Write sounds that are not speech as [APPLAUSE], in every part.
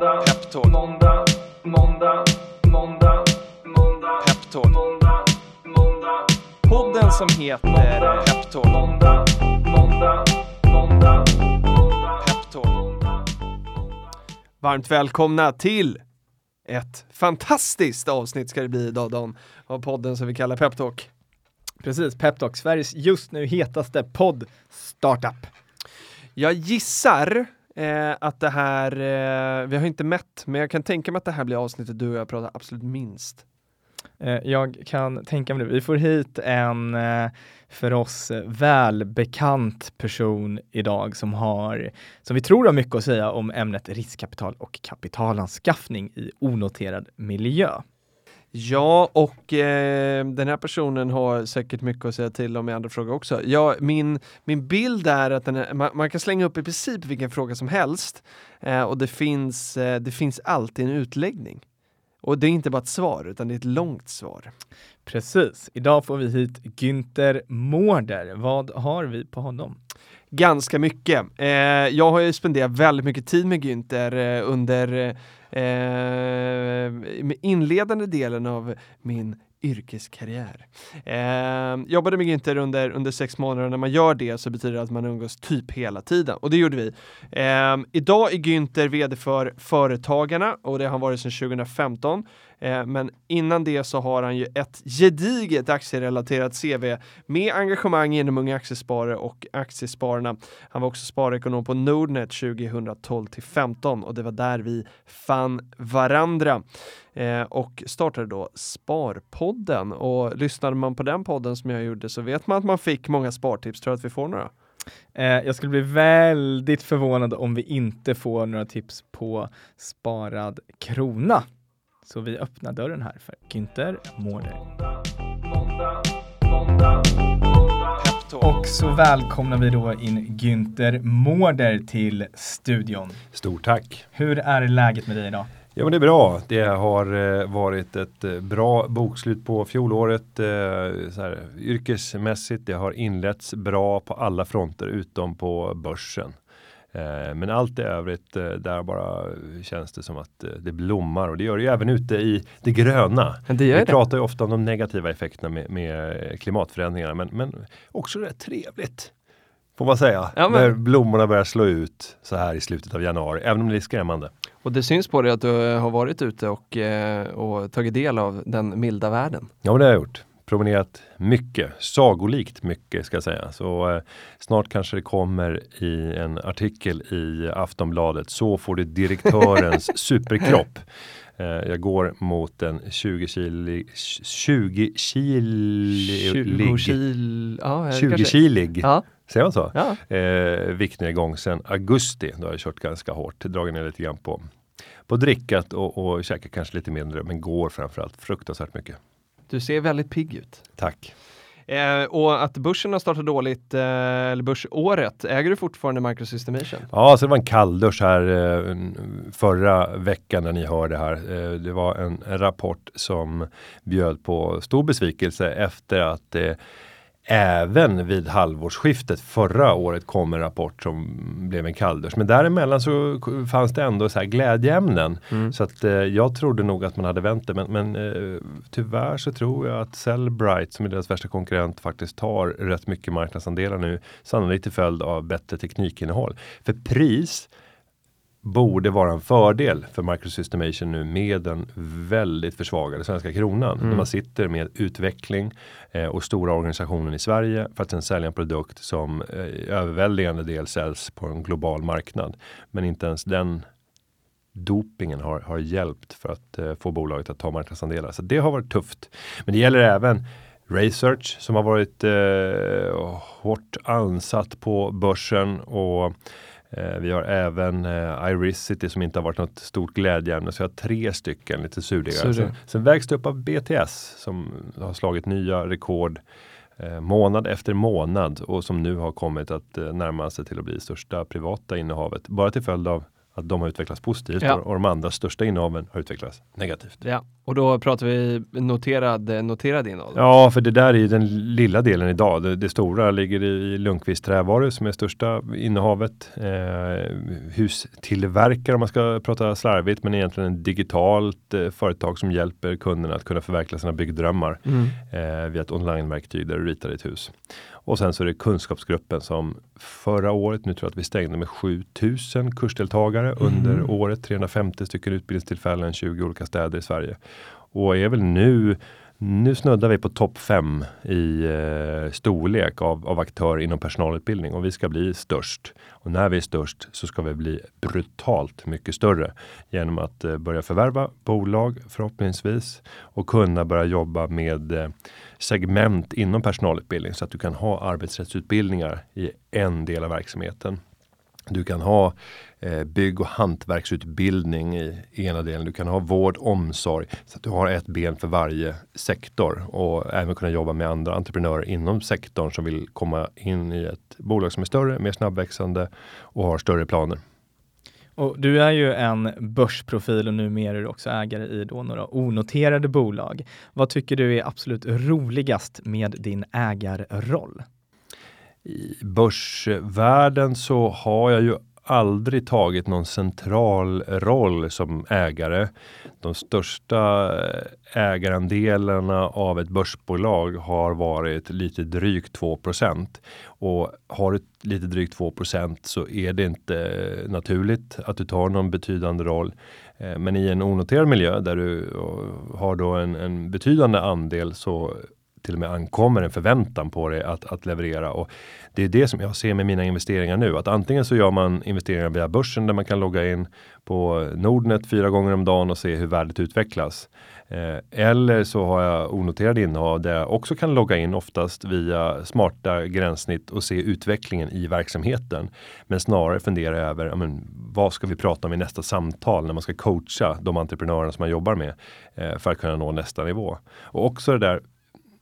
måndag, Peptalk. måndag, måndag, måndag, måndag, Peptalk. måndag, måndag. Podden som heter Peptalk. Måndag, måndag, måndag, måndag, Peptalk. Varmt välkomna till ett fantastiskt avsnitt ska det bli idag Dan, av podden som vi kallar Peptalk. Precis, Peptalk, Sveriges just nu hetaste podd startup. Jag gissar eh, att det här, eh, vi har inte mätt, men jag kan tänka mig att det här blir avsnittet du och jag pratar absolut minst. Eh, jag kan tänka mig det. Vi får hit en eh, för oss eh, välbekant person idag som har, som vi tror har mycket att säga om ämnet riskkapital och kapitalanskaffning i onoterad miljö. Ja, och eh, den här personen har säkert mycket att säga till om i andra frågor också. Ja, min, min bild är att är, man, man, kan slänga upp i princip vilken fråga som helst eh, och det finns, eh, det finns alltid en utläggning. Och det är inte bara ett svar, utan det är ett långt svar. Precis. Idag får vi hit Günther Mårder. Vad har vi på honom? Ganska mycket. Eh, jag har ju spenderat väldigt mycket tid med Günther eh, under eh, inledande delen av min yrkeskarriär. Eh, jobbade med Günther under, under sex månader och när man gör det så betyder det att man umgås typ hela tiden och det gjorde vi. Eh, idag är Günther vd för Företagarna och det har han varit sedan 2015. Eh, men innan det så har han ju ett gediget aktierelaterat CV med engagemang inom Unga Aktiesparare och Aktiespararna. Han var också sparekonom på Nordnet 2012 till 15 och det var där vi fann varandra eh, och startade då Sparpodden och lyssnade man på den podden som jag gjorde så vet man att man fick många spartips. Tror du att vi får några? Eh, jag skulle bli väldigt förvånad om vi inte får några tips på sparad krona. Så vi öppnar dörren här för Günther Mårder. Och så välkomnar vi då in Günther Mårder till studion. Stort tack! Hur är läget med dig idag? Ja men det är bra. Det har eh, varit ett eh, bra bokslut på fjolåret. Eh, så här, yrkesmässigt, det har inletts bra på alla fronter utom på börsen. Men allt i övrigt, där bara känns det som att det blommar och det gör det ju även ute i det gröna. Det Vi det. pratar ju ofta om de negativa effekterna med, med klimatförändringarna men, men också rätt trevligt. Får man säga. Ja, men... När blommorna börjar slå ut så här i slutet av januari, även om det är skrämmande. Och det syns på dig att du har varit ute och, och tagit del av den milda världen. Ja, det har jag gjort promenerat mycket, sagolikt mycket ska jag säga. Så eh, snart kanske det kommer i en artikel i Aftonbladet. Så får du direktörens [LAUGHS] superkropp. Eh, jag går mot en 20 kilo 20 kilig 20 kil, ja, 20 kilig ja. Säger man så? Ja. Eh, viktnedgång sedan augusti. Då har jag kört ganska hårt, dragit ner lite grann på, på drickat och, och käkat kanske lite mindre men går framförallt fruktansvärt mycket. Du ser väldigt pigg ut. Tack. Eh, och att börsen har startat dåligt, eh, eller börsåret, äger du fortfarande Microsystemation? Ja, så det var en kalldusch här eh, förra veckan när ni hörde här. Eh, det var en, en, rapport som bjöd på stor besvikelse efter att det Även vid halvårsskiftet förra året kom en rapport som blev en kalldusch. Men däremellan så fanns det ändå så här glädjeämnen. Mm. Så att eh, jag trodde nog att man hade vänt det. Men, men eh, tyvärr så tror jag att Cellbrite som är deras värsta konkurrent faktiskt tar rätt mycket marknadsandelar nu. Sannolikt till följd av bättre teknikinnehåll. För pris borde vara en fördel för Microsystemation nu med den väldigt försvagade svenska kronan. Mm. När man sitter med utveckling eh, och stora organisationen i Sverige för att sen sälja en produkt som eh, överväldigande del säljs på en global marknad. Men inte ens den dopingen har, har hjälpt för att eh, få bolaget att ta marknadsandelar. Så det har varit tufft. Men det gäller även Research som har varit eh, hårt ansatt på börsen och vi har även eh, Irisity som inte har varit något stort glädjeämne. Så jag har tre stycken lite surdegare. Sen, sen vägs det upp av BTS som har slagit nya rekord eh, månad efter månad och som nu har kommit att eh, närma sig till att bli största privata innehavet. Bara till följd av att de har utvecklats positivt Ja. och, de andra största innehaven har utvecklats negativt. Ja, och då pratar vi noterad, noterad innehåll. Ja, för det där är den lilla delen idag. Det, det stora ligger i Lundqvist Trävaror som är största innehavet. Eh, hustillverkare om man ska prata slarvigt, men egentligen ett digitalt eh, företag som hjälper kunderna att kunna förverkliga sina byggdrömmar Mm. eh, via ett onlineverktyg där du ritar ditt hus. Och sen så är det kunskapsgruppen som förra året, nu tror jag att vi stängde med 7000 kursdeltagare under året, 350 stycken utbildningstillfällen, 20 olika städer i Sverige. Och är väl nu nu snuddar vi på topp fem i eh, storlek av, av aktörer inom personalutbildning och vi ska bli störst. Och när vi är störst så ska vi bli brutalt mycket större genom att eh, börja förvärva bolag förhoppningsvis och kunna börja jobba med eh, segment inom personalutbildning så att du kan ha arbetsrättsutbildningar i en del av verksamheten. Du kan ha eh, bygg och hantverksutbildning i ena delen. Du kan ha vård, omsorg så att du har ett ben för varje sektor och även kunna jobba med andra entreprenörer inom sektorn som vill komma in i ett bolag som är större, mer snabbväxande och har större planer. Och du är ju en börsprofil och numera är du också ägare i då några onoterade bolag. Vad tycker du är absolut roligast med din ägarroll? I börsvärlden så har jag ju aldrig tagit någon central roll som ägare. De största eh, ägarandelarna av ett börsbolag har varit lite drygt 2% och har du lite drygt 2% så är det inte naturligt att du tar någon betydande roll. Eh, men i en onoterad miljö där du eh, har då en, en betydande andel så till och med ankommer en förväntan på dig att, att leverera. Och det är det som jag ser med mina investeringar nu. Att antingen så gör man investeringar via börsen där man kan logga in på Nordnet fyra gånger om dagen och se hur värdet utvecklas. Eh, eller så har jag onoterade innehav där jag också kan logga in oftast via smarta gränssnitt och se utvecklingen i verksamheten. Men snarare fundera över ja, men, vad ska vi prata om i nästa samtal när man ska coacha de entreprenörer som man jobbar med eh, för att kunna nå nästa nivå. Och också det där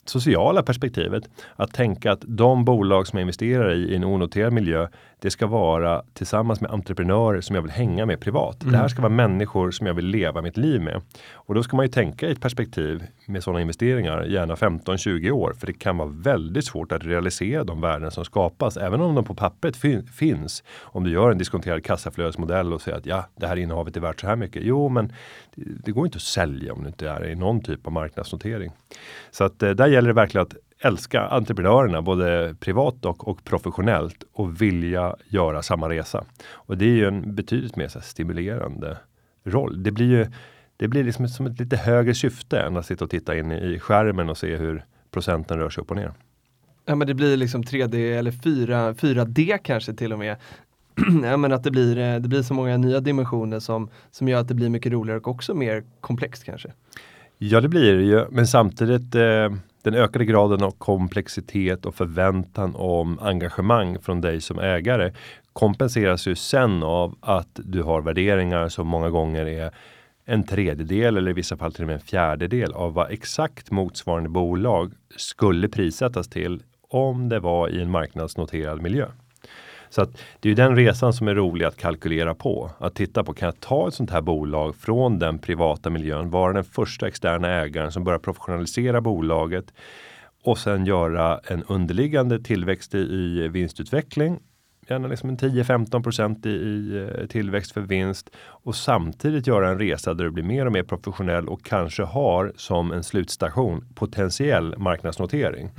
sociala perspektivet. Att tänka att de bolag som jag investerar i i en onoterad miljö, det ska vara tillsammans med entreprenörer som jag vill hänga med privat. Det här ska vara människor som jag vill leva mitt liv med. Och då ska man ju tänka i ett perspektiv med sådana investeringar, gärna 15-20 år, för det kan vara väldigt svårt att realisera de värden som skapas, även om de på pappret fin finns. Om du gör en diskonterad kassaflödesmodell och säger att ja, det här innehavet är värt så här mycket. Jo, men det, det går inte att sälja om det inte är i någon typ av marknadsnotering. Så att eh, där gäller det verkligen att älska entreprenörerna, både privat och, och professionellt och vilja göra samma resa. Och det är ju en betydligt mer så här, stimulerande roll. Det blir ju det blir liksom som ett lite högre syfte än att sitta och titta in i skärmen och se hur procenten rör sig upp och ner. Ja men det blir liksom 3D eller 4, 4D kanske till och med. [CLEARS THROAT] ja, men att det blir, eh, det blir så många nya dimensioner som, som gör att det blir mycket roligare och också mer komplext kanske. Ja, det blir det ju, men samtidigt eh, den ökade graden av komplexitet och förväntan om engagemang från dig som ägare kompenseras ju sen av att du har värderingar som många gånger är en tredjedel eller i vissa fall till och med en fjärdedel av vad exakt motsvarande bolag skulle prissättas till om det var i en marknadsnoterad miljö. Så att det är ju den resan som är rolig att kalkylera på. Att titta på, kan jag ta ett sånt här bolag från den privata miljön, vara den första externa ägaren som börjar professionalisera bolaget och sen göra en underliggande tillväxt i, i vinstutveckling. Gärna liksom en 10-15 i, i eh, tillväxt för vinst och samtidigt göra en resa där du blir mer och mer professionell och kanske har som en slutstation potentiell marknadsnotering.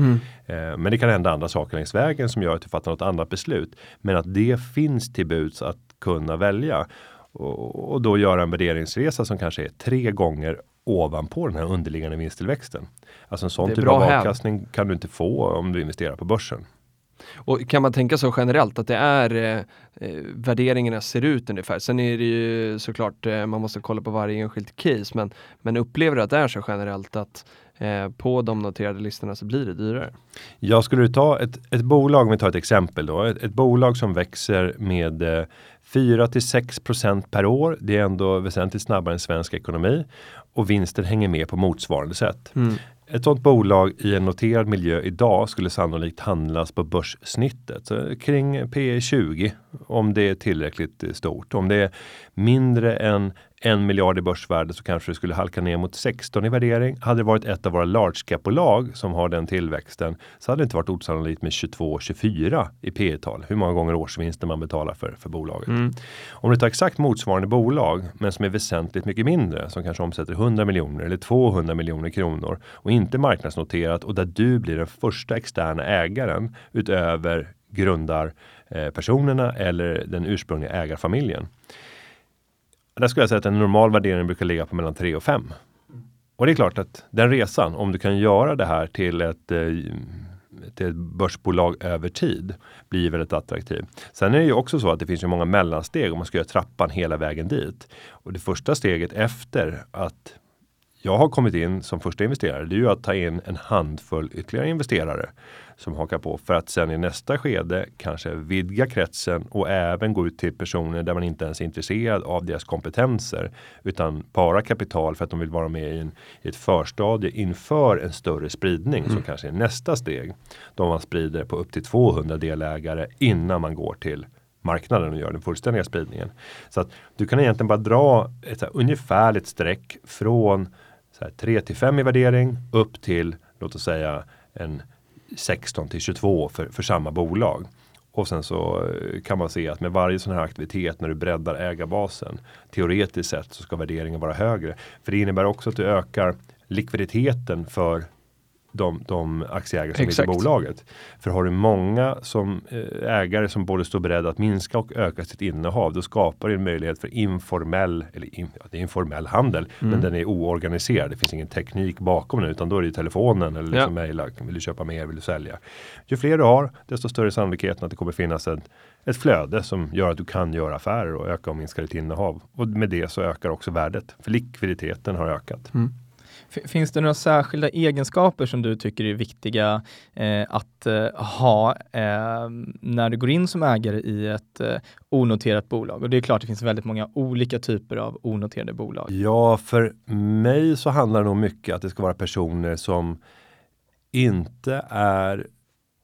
Eh, men det kan hända andra saker längs vägen som gör att du fattar något annat beslut. Men att det finns till buds att kunna välja och, och då göra en värderingsresa som kanske är tre gånger ovanpå den här underliggande vinsttillväxten. Alltså en sån typ av avkastning kan du inte få om du investerar på börsen. Och kan man tänka så generellt att det är eh, eh, värderingarna ser ut ungefär. Sen är det ju såklart eh, man måste kolla på varje enskilt case men, men upplever du att det är så generellt att eh, på de noterade listorna så blir det dyrare? Jag skulle du ta ett, ett bolag, om vi tar ett exempel då, ett, ett bolag som växer med eh, 4 till 6% per år. Det är ändå väsentligt snabbare än svensk ekonomi och vinsten hänger med på motsvarande sätt. Ett sådant bolag i en noterad miljö idag skulle sannolikt handlas på börssnittet så kring P 20 om det är tillräckligt stort. Om det är mindre än en miljard i börsvärde så kanske det skulle halka ner mot 16 i värdering. Hade det varit ett av våra large cap bolag som har den tillväxten så hade det inte varit osannolikt med 22 24 i P tal. Hur många gånger årsvinsten man betalar för för bolaget. Mm. Om du tar exakt motsvarande bolag men som är väsentligt mycket mindre som kanske omsätter 100 miljoner eller 200 miljoner kronor och inte marknadsnoterat och där du blir den första externa ägaren utöver grundar eh, personerna eller den ursprungliga ägarfamiljen där skulle jag säga att en normal värdering brukar ligga på mellan 3 och 5. Och det är klart att den resan, om du kan göra det här till ett eh, till ett börsbolag över tid blir väldigt attraktiv. Sen är det ju också så att det finns ju många mellansteg om man ska göra trappan hela vägen dit. Och det första steget efter att jag har kommit in som första investerare, det är ju att ta in en handfull ytterligare investerare som hakar på för att sen i nästa skede kanske vidga kretsen och även gå ut till personer där man inte ens är intresserad av deras kompetenser utan bara kapital för att de vill vara med i, en, i ett förstadie inför en större spridning mm. som kanske är nästa steg. Då man sprider på upp till 200 delägare innan man går till marknaden och gör den fullständiga spridningen. Så att du kan egentligen bara dra ett ungefärligt streck från så här, 3 till 5 i värdering upp till låt oss säga en 16 till 22 för, för samma bolag. Och sen så eh, kan man se att med varje sån här aktivitet när du breddar ägarbasen teoretiskt sett så ska värderingen vara högre. För det innebär också att du ökar likviditeten för de, de aktieägare som Exakt. finns i bolaget. För har du många som eh, ägare som både står beredda att minska och öka sitt innehav, då skapar det en möjlighet för informell, eller in, ja, det är informell handel, mm. men den är oorganiserad. Det finns ingen teknik bakom den, utan då är det telefonen eller liksom ja. mejla. Vill du köpa mer? Vill du sälja? Ju fler du har, desto större sannolikheten att det kommer finnas ett, ett flöde som gör att du kan göra affärer och öka och minska ditt innehav. Och med det så ökar också värdet, för likviditeten har ökat. Mm. Finns det några särskilda egenskaper som du tycker är viktiga eh, att eh, ha eh, när du går in som ägare i ett eh, onoterat bolag? Och det är klart, det finns väldigt många olika typer av onoterade bolag. Ja, för mig så handlar det nog mycket att det ska vara personer som inte är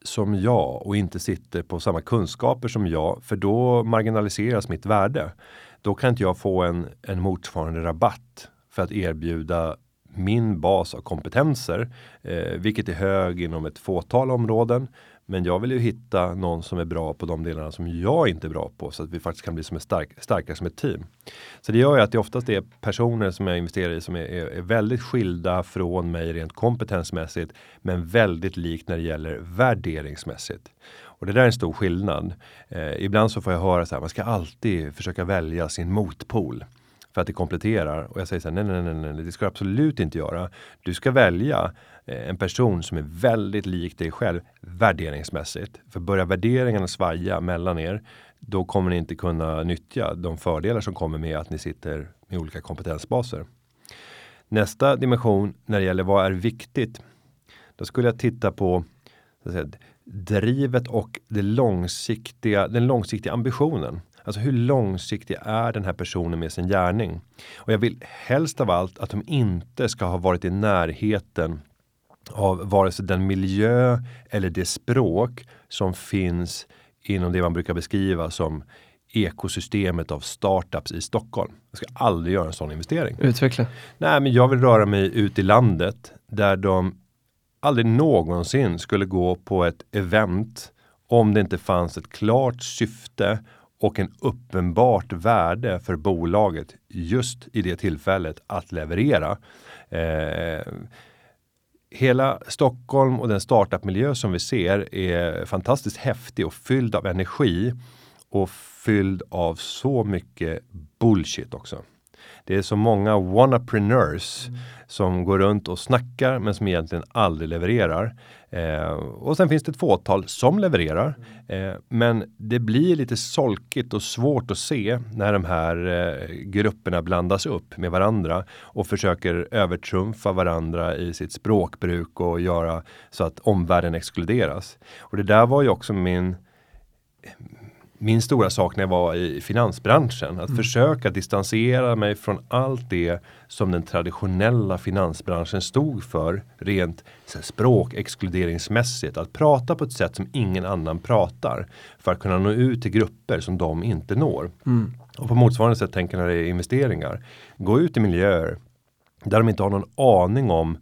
som jag och inte sitter på samma kunskaper som jag, för då marginaliseras mitt värde. Då kan inte jag få en, en motsvarande rabatt för att erbjuda min bas av kompetenser, eh, vilket är hög inom ett fåtal områden. Men jag vill ju hitta någon som är bra på de delarna som jag inte är bra på så att vi faktiskt kan bli som ett stark, starkare som ett team. Så det gör ju att det oftast är personer som jag investerar i som är, är, är väldigt skilda från mig rent kompetensmässigt, men väldigt likt när det gäller värderingsmässigt. Och det där är en stor skillnad. Eh, ibland så får jag höra så här, man ska alltid försöka välja sin motpol för att det kompletterar. Och jag säger så här, nej, nej, nej, nej, det ska du absolut inte göra. Du ska välja eh, en person som är väldigt lik dig själv värderingsmässigt. För börjar värderingarna svaja mellan er, då kommer ni inte kunna nyttja de fördelar som kommer med att ni sitter med olika kompetensbaser. Nästa dimension när det gäller vad är viktigt? Då skulle jag titta på så att säga, drivet och det långsiktiga, den långsiktiga ambitionen. Alltså hur långsiktig är den här personen med sin gärning? Och jag vill helst av allt att de inte ska ha varit i närheten av vare sig den miljö eller det språk som finns inom det man brukar beskriva som ekosystemet av startups i Stockholm. Jag ska aldrig göra en sån investering. Utveckla. Nej, men jag vill röra mig ut i landet där de aldrig någonsin skulle gå på ett event om det inte fanns ett klart syfte och en uppenbart värde för bolaget just i det tillfället att leverera. Eh, hela Stockholm och den startupmiljö som vi ser är fantastiskt häftig och fylld av energi och fylld av så mycket bullshit också. Det är så många wannapreneurs mm. som går runt och snackar men som egentligen aldrig levererar. Eh, och sen finns det ett fåtal som levererar. Eh, men det blir lite solkigt och svårt att se när de här eh, grupperna blandas upp med varandra och försöker övertrumfa varandra i sitt språkbruk och göra så att omvärlden exkluderas. Och det där var ju också min min stora sak när jag var i finansbranschen. Att mm. försöka distansera mig från allt det som den traditionella finansbranschen stod för rent språkexkluderingsmässigt. Att prata på ett sätt som ingen annan pratar för att kunna nå ut till grupper som de inte når. Mm. Och på motsvarande sätt tänker när det är investeringar. Gå ut i miljöer där de inte har någon aning om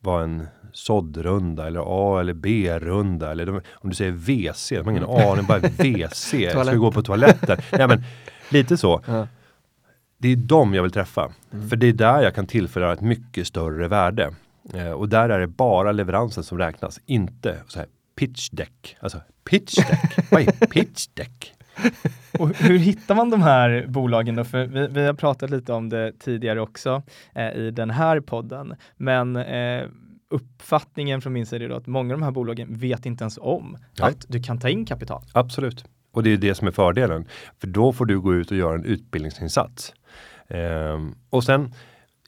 vad en såddrunda eller A eller B-runda eller de, om du säger WC, de har ingen mm. aning, bara WC, [LAUGHS] ska vi gå på toaletten? ja, men, lite så. Ja. Det är dem jag vill träffa. Mm. För det är där jag kan tillföra ett mycket större värde. Eh, och där är det bara leveransen som räknas, inte så här, pitch deck. Alltså pitch deck, [LAUGHS] vad är pitch deck? Och hur hittar man de här bolagen då? För vi, vi har pratat lite om det tidigare också eh, i den här podden. Men eh, uppfattningen från min sida är att många av de här bolagen vet inte ens om Nej. att du kan ta in kapital. Absolut. Och det är det som är fördelen. För då får du gå ut och göra en utbildningsinsats. Ehm, och sen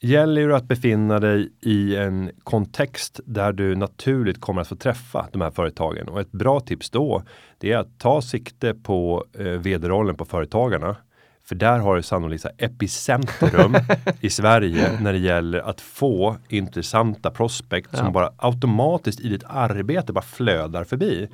gäller det att befinna dig i en kontext där du naturligt kommer att få träffa de här företagen. Och ett bra tips då, det är att ta sikte på eh, vd-rollen på företagarna för där har du sannolikt epicentrum i [LAUGHS] Sverige när det gäller att få intressanta prospekt ja. som bara automatiskt i ditt arbete bara flödar förbi. Mm.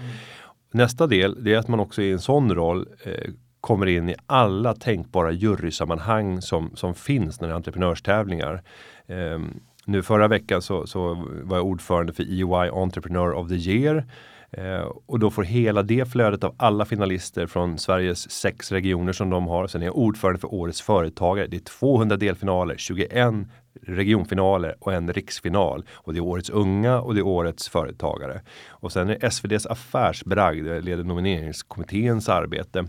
Nästa del det är att man också i en sån roll eh, kommer in i alla tänkbara jurysammanhang som, som finns när det är entreprenörstävlingar. Eh, nu förra veckan så, så var jag ordförande för EY Entrepreneur of the Year Eh, och då får hela det flödet av alla finalister från Sveriges sex regioner som de har. Sen är jag ordförande för årets företagare. Det är 200 delfinaler, 21 regionfinaler och en riksfinal. Och det är årets unga och det är årets företagare. Och sen är SVDs affärsbragd, det leder nomineringskommitténs arbete.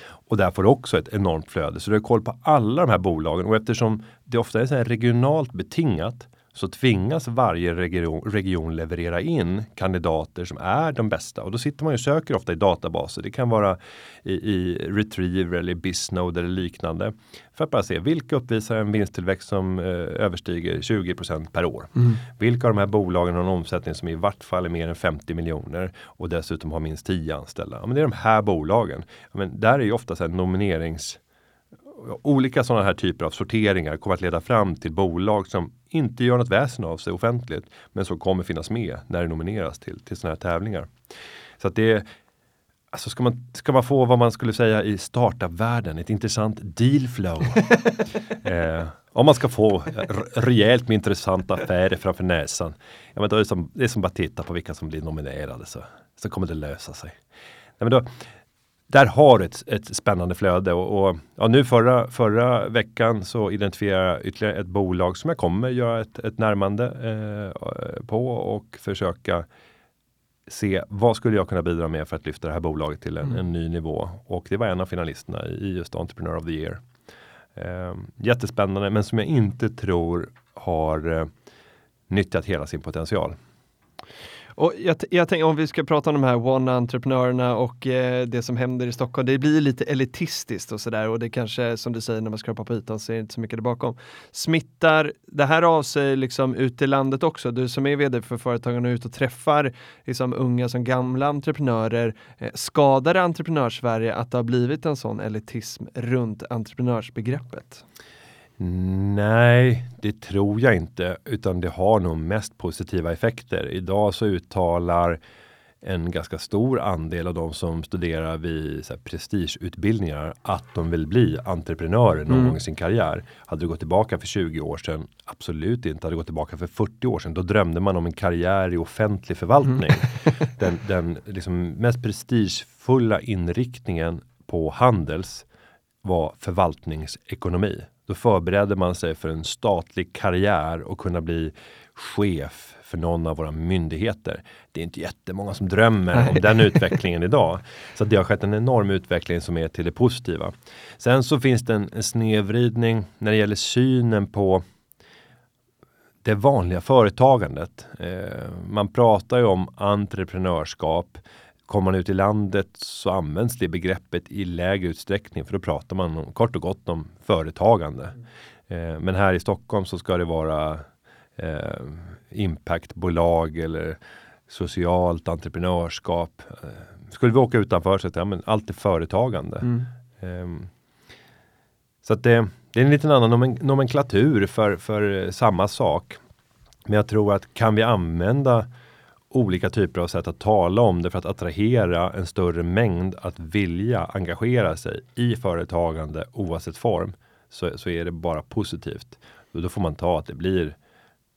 Och där får du också ett enormt flöde. Så du har koll på alla de här bolagen och eftersom det ofta är så här regionalt betingat så tvingas varje region, region, leverera in kandidater som är de bästa och då sitter man och söker ofta i databaser. Det kan vara i, i Retriever eller Bisnode eller liknande för att bara se vilka uppvisar en vinsttillväxt som eh, överstiger 20% per år. Mm. Vilka av de här bolagen har en omsättning som i vart fall är mer än 50 miljoner och dessutom har minst 10 anställda. Ja, men det är de här bolagen. Ja, men där är ju ofta så här nominerings olika sådana här typer av sorteringar kommer att leda fram till bolag som inte gör något väsen av sig offentligt, men som kommer finnas med när det nomineras till, till sådana här tävlingar. Så att det Alltså ska man, ska man få vad man skulle säga i startup-världen, ett intressant deal flow. [LAUGHS] eh, om man ska få rejält med intressanta affärer framför näsan. Ja, men då är det, som, det är som bara titta på vilka som blir nominerade så, så kommer det lösa sig. Nej, men då, där har ett, ett spännande flöde och, och, ja, nu förra, förra veckan så identifierar jag ytterligare ett bolag som jag kommer göra ett, ett närmande eh, på och försöka se vad skulle jag kunna bidra med för att lyfta det här bolaget till en, mm. en ny nivå och det var en av finalisterna i just Entrepreneur of the Year. Eh, jättespännande men som jag inte tror har eh, nyttjat hela sin potential. Och jag, jag tänker om vi ska prata om de här one-entreprenörerna och eh, det som händer i Stockholm. Det blir lite elitistiskt och sådär och det kanske som du säger när man skrapar på ytan så är det inte så mycket där bakom. Smittar det här av sig liksom ut i landet också? Du som är vd för företagen och ut och träffar liksom unga som gamla entreprenörer. Eh, skadar det entreprenörssverige att det har blivit en sån elitism runt entreprenörsbegreppet? Nej, det tror jag inte, utan det har nog mest positiva effekter. Idag så uttalar en ganska stor andel av de som studerar vid så här, prestigeutbildningar att de vill bli entreprenörer någon mm. gång i sin karriär. Hade du gått tillbaka för 20 år sedan? Absolut inte. Hade du gått tillbaka för 40 år sedan? Då drömde man om en karriär i offentlig förvaltning. Mm. [LAUGHS] den den liksom mest prestigefulla inriktningen på Handels var förvaltningsekonomi. Då förberedde man sig för en statlig karriär och kunna bli chef för någon av våra myndigheter. Det är inte jättemånga som drömmer om den [LAUGHS] utvecklingen idag. Så det har skett en enorm utveckling som är till det positiva. Sen så finns det en, en snedvridning när det gäller synen på det vanliga företagandet. Eh, man pratar ju om entreprenörskap Kommer man ut i landet så används det begreppet i lägre utsträckning för då pratar man om, kort och gott om företagande. Eh, men här i Stockholm så ska det vara eh, impactbolag eller socialt entreprenörskap. Eh, skulle vi åka utanför så att ja, men allt är företagande. Mm. Ehm, så att det, det är en liten annan nomen, nomenklatur för, för samma sak. Men jag tror att kan vi använda olika typer av sätt att tala om det för att attrahera en större mängd att vilja engagera sig i företagande oavsett form så, så är det bara positivt. Och då får man ta att det blir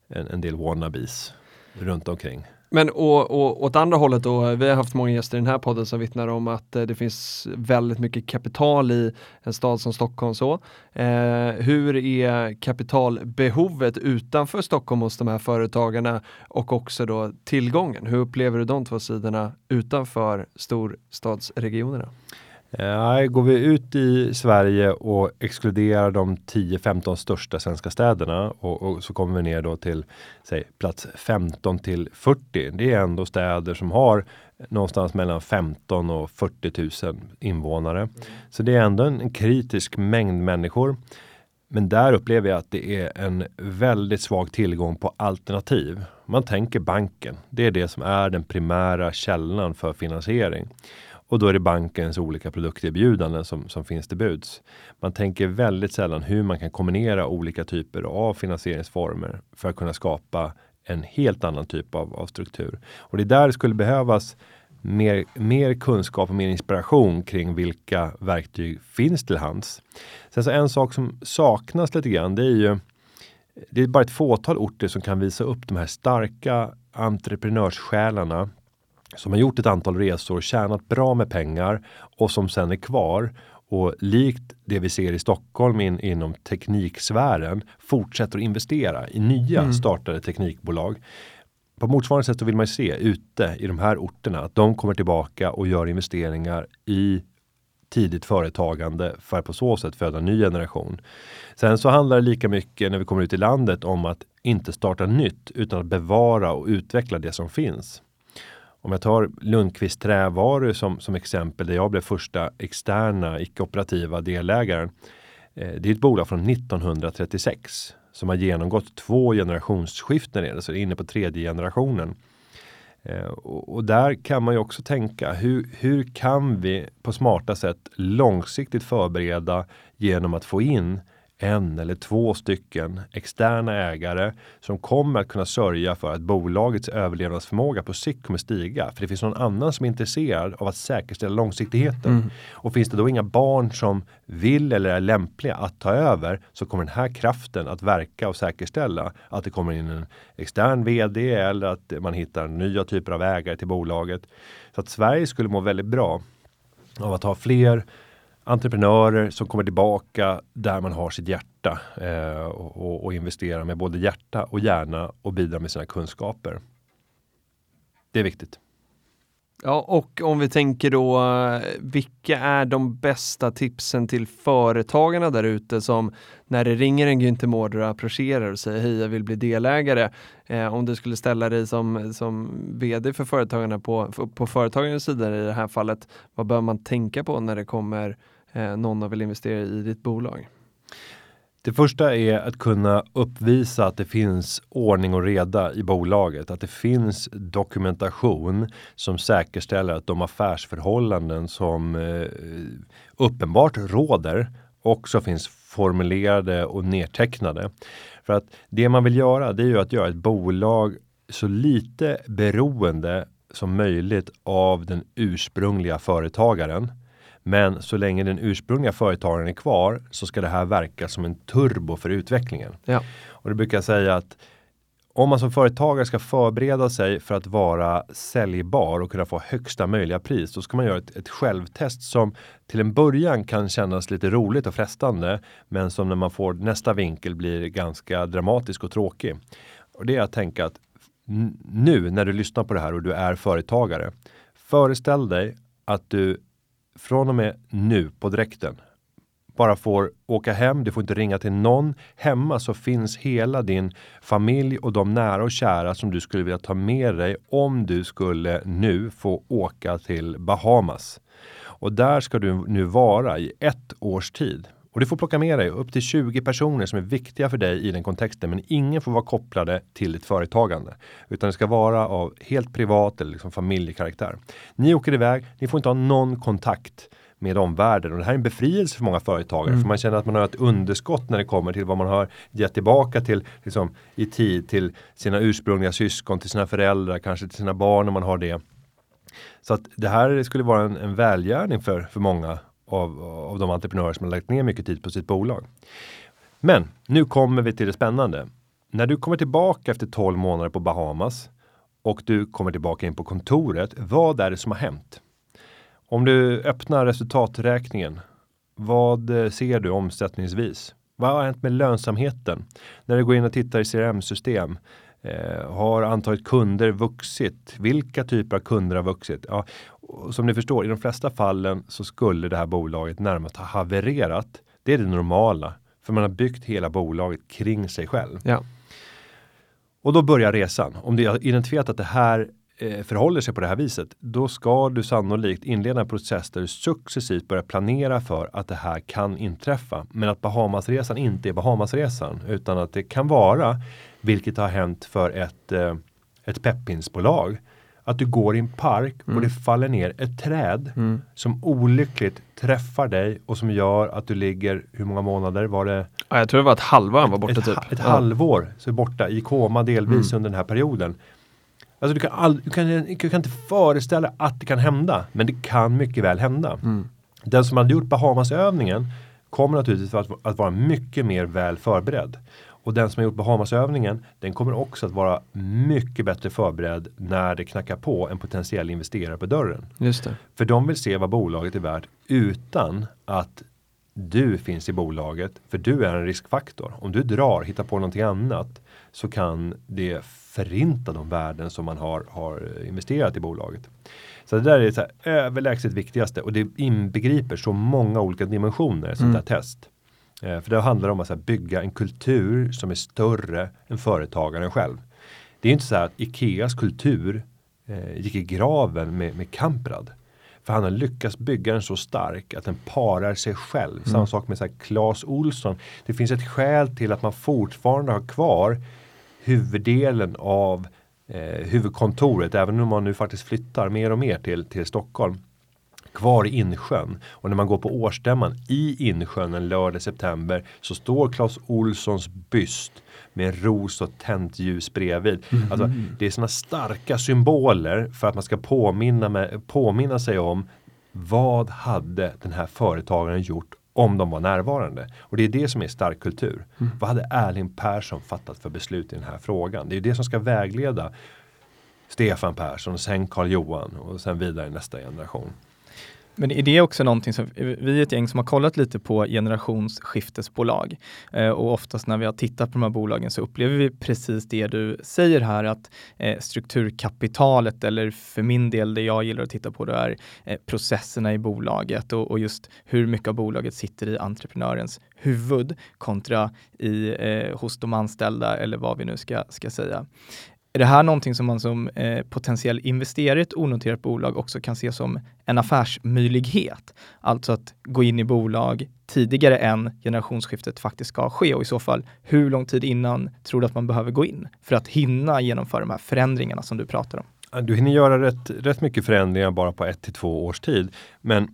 en, en del wannabes runt omkring. Men och, och, åt andra hållet då, vi har haft många gäster i den här podden som vittnar om att eh, det finns väldigt mycket kapital i en stad som Stockholm. Så. Eh, hur är kapitalbehovet utanför Stockholm hos de här företagarna och också då tillgången? Hur upplever du de två sidorna utanför storstadsregionerna? Nej, går vi ut i Sverige och exkluderar de 10-15 största svenska städerna och, och, så kommer vi ner då till säg, plats 15 till 40. Det är ändå städer som har någonstans mellan 15 och 40 000 invånare. Mm. Så det är ändå en, en kritisk mängd människor. Men där upplever jag att det är en väldigt svag tillgång på alternativ. Man tänker banken. Det är det som är den primära källan för finansiering. Och då är det bankens olika produkterbjudanden som, som finns till buds. Man tänker väldigt sällan hur man kan kombinera olika typer av finansieringsformer för att kunna skapa en helt annan typ av, av struktur. Och det är där det skulle behövas mer, mer kunskap och mer inspiration kring vilka verktyg finns till hands. Sen så en sak som saknas lite grann, det är ju det är bara ett fåtal orter som kan visa upp de här starka entreprenörssjälarna som har gjort ett antal resor, tjänat bra med pengar och som sen är kvar och likt det vi ser i Stockholm in, inom tekniksfären fortsätter att investera i nya mm. startade teknikbolag. På motsvarande sätt så vill man se ute i de här orterna att de kommer tillbaka och gör investeringar i tidigt företagande för att på så sätt föda en ny generation. Sen så handlar det lika mycket när vi kommer ut i landet om att inte starta nytt utan att bevara och utveckla det som finns. Om jag tar Lundqvist Trävaru som, som exempel där jag blev första externa icke-operativa delägaren. Eh, det är ett bolag från 1936 som har genomgått två generationsskiften redan, så det är inne på tredje generationen. Eh, och, och, där kan man ju också tänka hur, hur kan vi på smarta sätt långsiktigt förbereda genom att få in en eller två stycken externa ägare som kommer att kunna sörja för att bolagets överlevnadsförmåga på sikt kommer stiga. För det finns någon annan som är intresserad av att säkerställa långsiktigheten. Mm. Och finns det då inga barn som vill eller är lämpliga att ta över så kommer den här kraften att verka och säkerställa att det kommer in en extern vd eller att man hittar nya typer av ägare till bolaget. Så att Sverige skulle må väldigt bra av att ha fler entreprenörer som kommer tillbaka där man har sitt hjärta eh, och, och investerar med både hjärta och hjärna och bidrar med sina kunskaper. Det är viktigt. Ja, och om vi tänker då, eh, vilka är de bästa tipsen till företagarna där ute som när det ringer en Günther Mårder och approcherar och säger hej, jag vill bli delägare. Eh, om du skulle ställa dig som, som vd för företagarna på, på företagarens sida i det här fallet, vad bör man tänka på när det kommer eh, någon och vill investera i ditt bolag? Det första är att kunna uppvisa att det finns ordning och reda i bolaget, att det finns dokumentation som säkerställer att de affärsförhållanden som eh, uppenbart råder också finns formulerade och nedtecknade. För att det man vill göra, det är ju att göra ett bolag så lite beroende som möjligt av den ursprungliga företagaren. Men så länge den ursprungliga företagaren är kvar så ska det här verka som en turbo för utvecklingen. Ja. Och det brukar jag säga att om man som företagare ska förbereda sig för att vara säljbar och kunna få högsta möjliga pris, då ska man göra ett, ett självtest som till en början kan kännas lite roligt och frestande, men som när man får nästa vinkel blir ganska dramatisk och tråkig. Och det är att tänka att nu när du lyssnar på det här och du är företagare, föreställ dig att du från och med nu på direkten bara får åka hem, du får inte ringa till någon. Hemma så finns hela din familj och de nära och kära som du skulle vilja ta med dig om du skulle nu få åka till Bahamas. Och där ska du nu vara i ett års tid. Och du får plocka med dig upp till 20 personer som är viktiga för dig i den kontexten. Men ingen får vara kopplade till ditt företagande. Utan det ska vara av helt privat eller liksom familjekaraktär. Ni åker iväg, ni får inte ha någon kontakt med omvärlden. Och det här är en befrielse för många företagare. Mm. För man känner att man har ett underskott när det kommer till vad man har gett tillbaka till liksom, i tid till sina ursprungliga syskon, till sina föräldrar, kanske till sina barn om man har det. Så att det här skulle vara en, en välgärning för, för många av, av de entreprenörer som har lagt ner mycket tid på sitt bolag. Men nu kommer vi till det spännande. När du kommer tillbaka efter 12 månader på Bahamas och du kommer tillbaka in på kontoret. Vad är det som har hänt? Om du öppnar resultaträkningen. Vad eh, ser du omsättningsvis? Vad har hänt med lönsamheten? När du går in och tittar i CRM-system. Eh, har antalet kunder vuxit? Vilka typer av kunder har vuxit? Ja, som ni förstår, i de flesta fallen så skulle det här bolaget närmast ha havererat. Det är det normala, för man har byggt hela bolaget kring sig själv. Ja. Och då börjar resan. Om du har identifierat att det här eh, förhåller sig på det här viset, då ska du sannolikt inleda en process där du successivt börjar planera för att det här kan inträffa. Men att Bahamasresan inte är Bahamasresan, utan att det kan vara, vilket har hänt för ett, eh, ett peppinsbolag, att du går i en park mm. och det faller ner ett träd mm. som olyckligt träffar dig och som gör att du ligger, hur många månader var det? Ja, jag tror det var ett halvår han var borta ett, typ. Ett, ett ja. halvår så är borta i koma delvis mm. under den här perioden. Alltså du kan, all, du, kan, du kan inte föreställa att det kan hända, men det kan mycket väl hända. Mm. Den som hade gjort Bahamasövningen kommer naturligtvis att, att vara mycket mer väl förberedd. Och den som har gjort Bahamasövningen, den kommer också att vara mycket bättre förberedd när det knackar på en potentiell investerare på dörren. Just det. För de vill se vad bolaget är värt utan att du finns i bolaget, för du är en riskfaktor. Om du drar, hittar på någonting annat så kan det förinta de värden som man har, har investerat i bolaget. Så det där är det överlägset viktigaste och det inbegriper så många olika dimensioner, sånt mm. där test. Eh, för det handlar om att bygga en kultur som är större än företagaren själv. Det är inte så att Ikeas kultur eh, gick i graven med, med Kamprad. För han har lyckats bygga den så stark att den parar sig själv. Mm. Samma sak med så här, Clas Olsson. Det finns ett skäl till att man fortfarande har kvar huvuddelen av eh, huvudkontoret, även om man nu faktiskt flyttar mer och mer till, till Stockholm kvar i Insjön. Och när man går på årsstämman i Insjön en lördag september så står Clas Olssons byst med ros och tänt ljus bredvid. Mm. Alltså, det är sådana starka symboler för att man ska påminna, med, påminna sig om vad hade den här företagaren gjort om de var närvarande. Och det är det som är stark kultur. Mm. Vad hade Erling Persson fattat för beslut i den här frågan? Det är det som ska vägleda Stefan Persson, sen Karl Johan och sen vidare i nästa generation. Men är det också någonting som, vi är ett gäng som har kollat lite på generationsskiftesbolag eh, och oftast när vi har tittat på de här bolagen så upplever vi precis det du säger här att eh, strukturkapitalet eller för min del det jag gillar att titta på det är eh, processerna i bolaget och, och, just hur mycket av bolaget sitter i entreprenörens huvud kontra i, eh, hos de anställda eller vad vi nu ska, ska säga. Är det här någonting som man som eh, potentiell investerare i ett onoterat bolag också kan se som en affärsmöjlighet? Alltså att gå in i bolag tidigare än generationsskiftet faktiskt ska ske och i så fall hur lång tid innan tror du att man behöver gå in för att hinna genomföra de här förändringarna som du pratar om? Du hinner göra rätt, rätt mycket förändringar bara på ett till två års tid. Men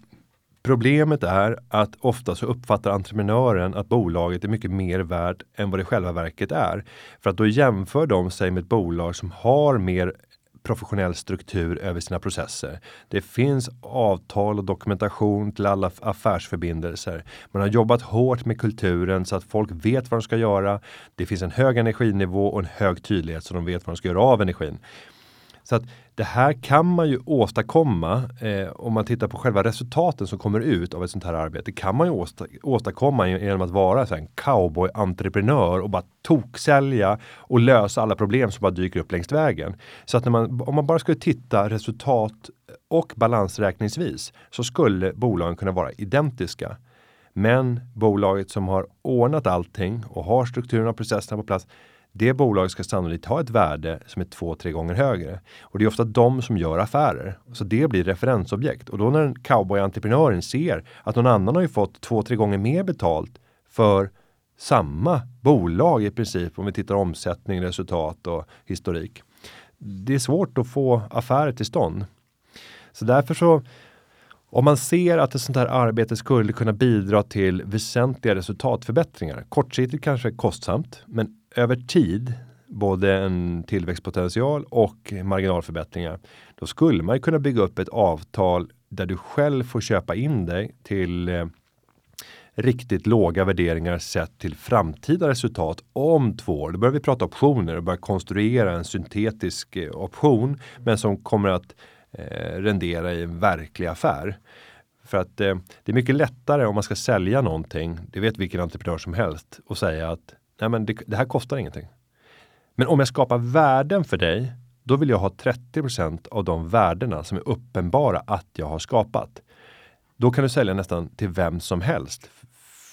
Problemet är att ofta så uppfattar entreprenören att bolaget är mycket mer värt än vad det själva verket är. För att då jämför de sig med ett bolag som har mer professionell struktur över sina processer. Det finns avtal och dokumentation till alla affärsförbindelser. Man har jobbat hårt med kulturen så att folk vet vad de ska göra. Det finns en hög energinivå och en hög tydlighet så de vet vad de ska göra av energin. Så att det här kan man ju åstadkomma eh, om man tittar på själva resultaten som kommer ut av ett sånt här arbete. kan man ju åsta, åstadkomma genom att vara så en cowboy-entreprenör och bara toksälja och lösa alla problem som bara dyker upp längs vägen. Så att när man, om man bara skulle titta resultat och balansräkningsvis så skulle bolagen kunna vara identiska. Men bolaget som har ordnat allting och har strukturen och processerna på plats det bolaget ska sannolikt ha ett värde som är två, tre gånger högre. Och det är ofta de som gör affärer. Så det blir referensobjekt. Och då när cowboy-entreprenören ser att någon annan har ju fått två, tre gånger mer betalt för samma bolag i princip om vi tittar omsättning, resultat och historik. Det är svårt att få affärer till stånd. Så därför så om man ser att ett sånt här arbete skulle kunna bidra till väsentliga resultatförbättringar, kortsiktigt kanske kostsamt, men över tid både en tillväxtpotential och marginalförbättringar. Då skulle man kunna bygga upp ett avtal där du själv får köpa in dig till eh, riktigt låga värderingar sett till framtida resultat om två år. Då börjar vi prata optioner och börja konstruera en syntetisk eh, option, men som kommer att eh, rendera i en verklig affär. För att eh, det är mycket lättare om man ska sälja någonting, det vet vilken entreprenör som helst, och säga att Nej, men det, det här kostar ingenting. Men om jag skapar värden för dig, då vill jag ha 30% av de värdena som är uppenbara att jag har skapat. Då kan du sälja nästan till vem som helst.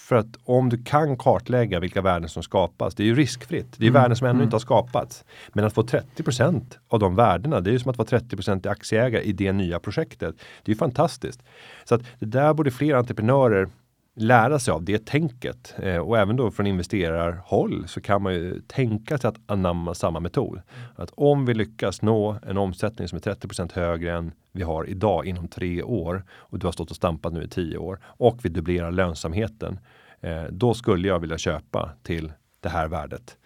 För att om du kan kartlägga vilka värden som skapas, det är ju riskfritt. Det är mm. värden som ännu mm. inte har skapats. Men att få 30% av de värdena, det är ju som att vara 30% aktieägare i det nya projektet. Det är ju fantastiskt. Så att det där borde fler entreprenörer lära sig av det tänket. Eh, och även då från investerarhåll så kan man ju tänka sig att anamma samma metod. Att om vi lyckas nå en omsättning som är 30% högre än vi har idag inom tre år och du har stått och stampat nu i tio år och vi dubblerar lönsamheten. Eh, då skulle jag vilja köpa till det här värdet.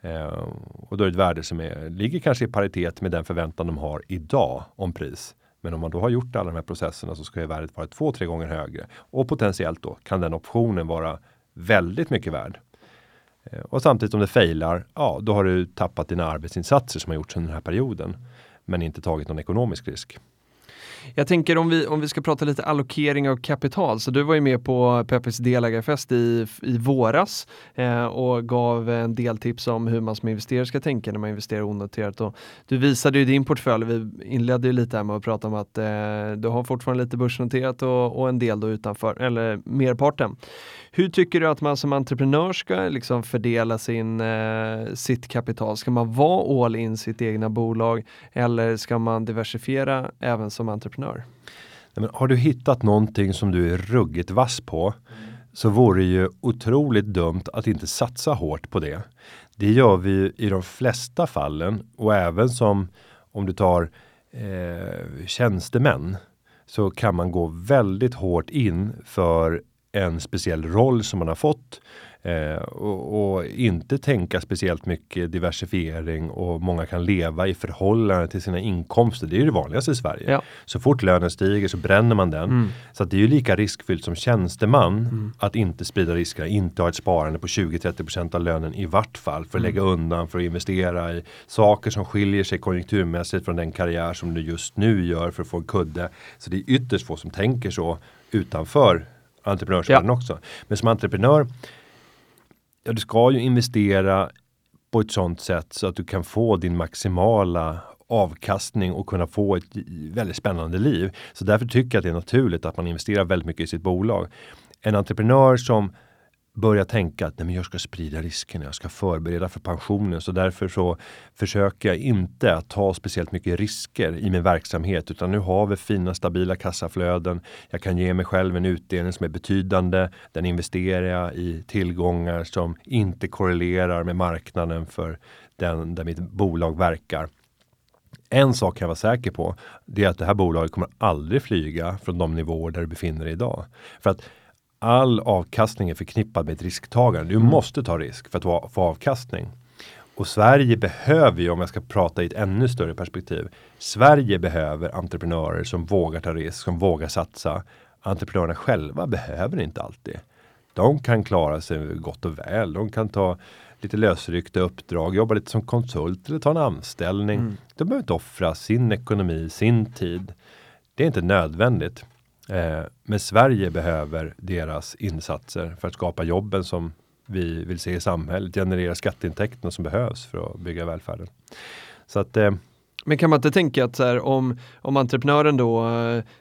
Eh, och då är det ett värde som är, ligger kanske i paritet med den förväntan de har idag om pris. Men om man då har gjort alla de här processerna så ska ju värdet vara två, tre gånger högre. Och potentiellt då kan den optionen vara väldigt mycket värd. Eh, och samtidigt om det failar, ja då har du tappat dina arbetsinsatser som har gjorts under den här perioden. Men inte tagit någon ekonomisk risk. Jag tänker om vi, om vi ska prata lite allokering av kapital, så du var ju med på Peppes delägarfest i, i våras eh, och gav en del tips om hur man som investerare ska tänka när man investerar onoterat. Och du visade ju din portfölj, vi inledde ju lite här med att prata om att eh, du har fortfarande lite börsnoterat och, och en del då utanför, eller merparten. Hur tycker du att man som entreprenör ska liksom fördela sin, eh, sitt kapital? Ska man vara all in sitt egna bolag eller ska man diversifiera även som entreprenör? Men har du hittat någonting som du är ruggigt vass på mm. så vore det ju otroligt dumt att inte satsa hårt på det. Det gör vi i de flesta fallen och även som om du tar eh, tjänstemän så kan man gå väldigt hårt in för en speciell roll som man har fått eh, och, och, inte tänka speciellt mycket diversifiering och många kan leva i förhållande till sina inkomster. Det är ju det vanligaste i Sverige. Ja. Så fort lönen stiger så bränner man den. Mm. Så det är ju lika riskfyllt som tjänsteman mm. att inte sprida risker, inte ha ett sparande på 20-30% av lönen i vart fall för att mm. lägga undan för att investera i saker som skiljer sig konjunkturmässigt från den karriär som du just nu gör för att få en kudde. Så det är ytterst få som tänker så utanför entreprenörsvärlden ja. också. Men som entreprenör, ja, du ska ju investera på ett sånt sätt så att du kan få din maximala avkastning och kunna få ett väldigt spännande liv. Så därför tycker jag att det är naturligt att man investerar väldigt mycket i sitt bolag. En entreprenör som börja tänka att nej, men jag ska sprida riskerna, jag ska förbereda för pensionen. Så därför så försöker jag inte att ta speciellt mycket risker i min verksamhet, utan nu har vi fina stabila kassaflöden. Jag kan ge mig själv en utdelning som är betydande. Den investerar jag i tillgångar som inte korrelerar med marknaden för den där mitt bolag verkar. En sak kan jag vara säker på, det är att det här bolaget kommer aldrig flyga från de nivåer där det befinner sig idag. För att all avkastning är förknippad med ett risktagande. Du mm. måste ta risk för att få avkastning. Och Sverige behöver ju, om jag ska prata i ett ännu större perspektiv, Sverige behöver entreprenörer som vågar ta risk, som vågar satsa. Entreprenörerna själva behöver inte alltid. De kan klara sig gott och väl. De kan ta lite lösryckta uppdrag, jobba lite som konsult eller ta en anställning. Mm. De behöver inte offra sin ekonomi, sin tid. Det är inte nödvändigt. Eh, men Sverige behöver deras insatser för att skapa jobben som vi vill se i samhället, generera skatteintäkterna som behövs för att bygga välfärden. Så att eh, Men kan man inte tänka att här, om, om entreprenören då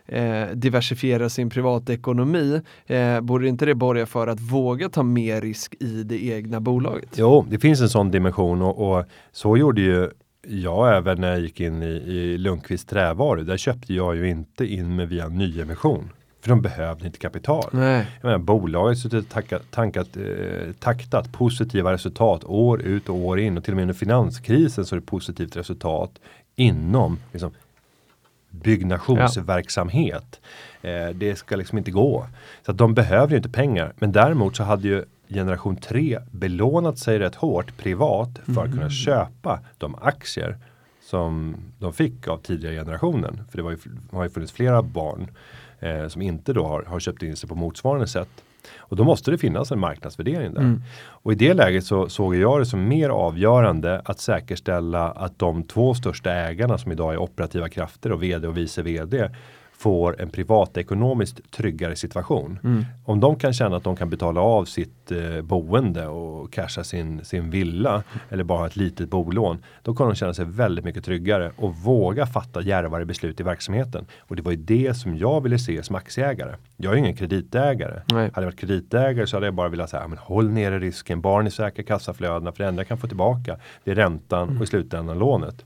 eh, diversifierar sin privatekonomi, eh, borde inte det borga för att våga ta mer risk i det egna bolaget? Jo, det finns en sån dimension och, och så gjorde ju jag även när jag gick in i, i Lundqvist trävaror. Där köpte jag ju inte in mig via nyemission. För de behövde inte kapital. Nej. Jag menar, bolaget tankat, tankat, eh, taktat positiva resultat år ut och år in och till och med under finanskrisen så är det positivt resultat inom liksom, byggnationsverksamhet. Ja. Eh, det ska liksom inte gå. Så att de behöver ju inte pengar. Men däremot så hade ju generation 3 belånat sig rätt hårt privat för att kunna mm. köpa de aktier som de fick av tidigare generationen. För det var ju, har ju funnits flera barn eh, som inte då har, har köpt in sig på motsvarande sätt. Och då måste det finnas en marknadsvärdering där. Mm. Och i det läget så såg jag det som mer avgörande att säkerställa att de två största ägarna som idag är operativa krafter och vd och vice vd får en privatekonomiskt tryggare situation. Mm. Om de kan känna att de kan betala av sitt eh, boende och casha sin, sin villa eller bara ett litet bolån. Då kommer de känna sig väldigt mycket tryggare och våga fatta djärvare beslut i verksamheten. Och det var ju det som jag ville se som aktieägare. Jag är ingen kreditägare. Nej. Hade jag varit kreditägare så hade jag bara velat säga, men håll nere risken, bara ni säkrar kassaflödena för det enda jag kan få tillbaka det är räntan mm. och i slutändan lånet.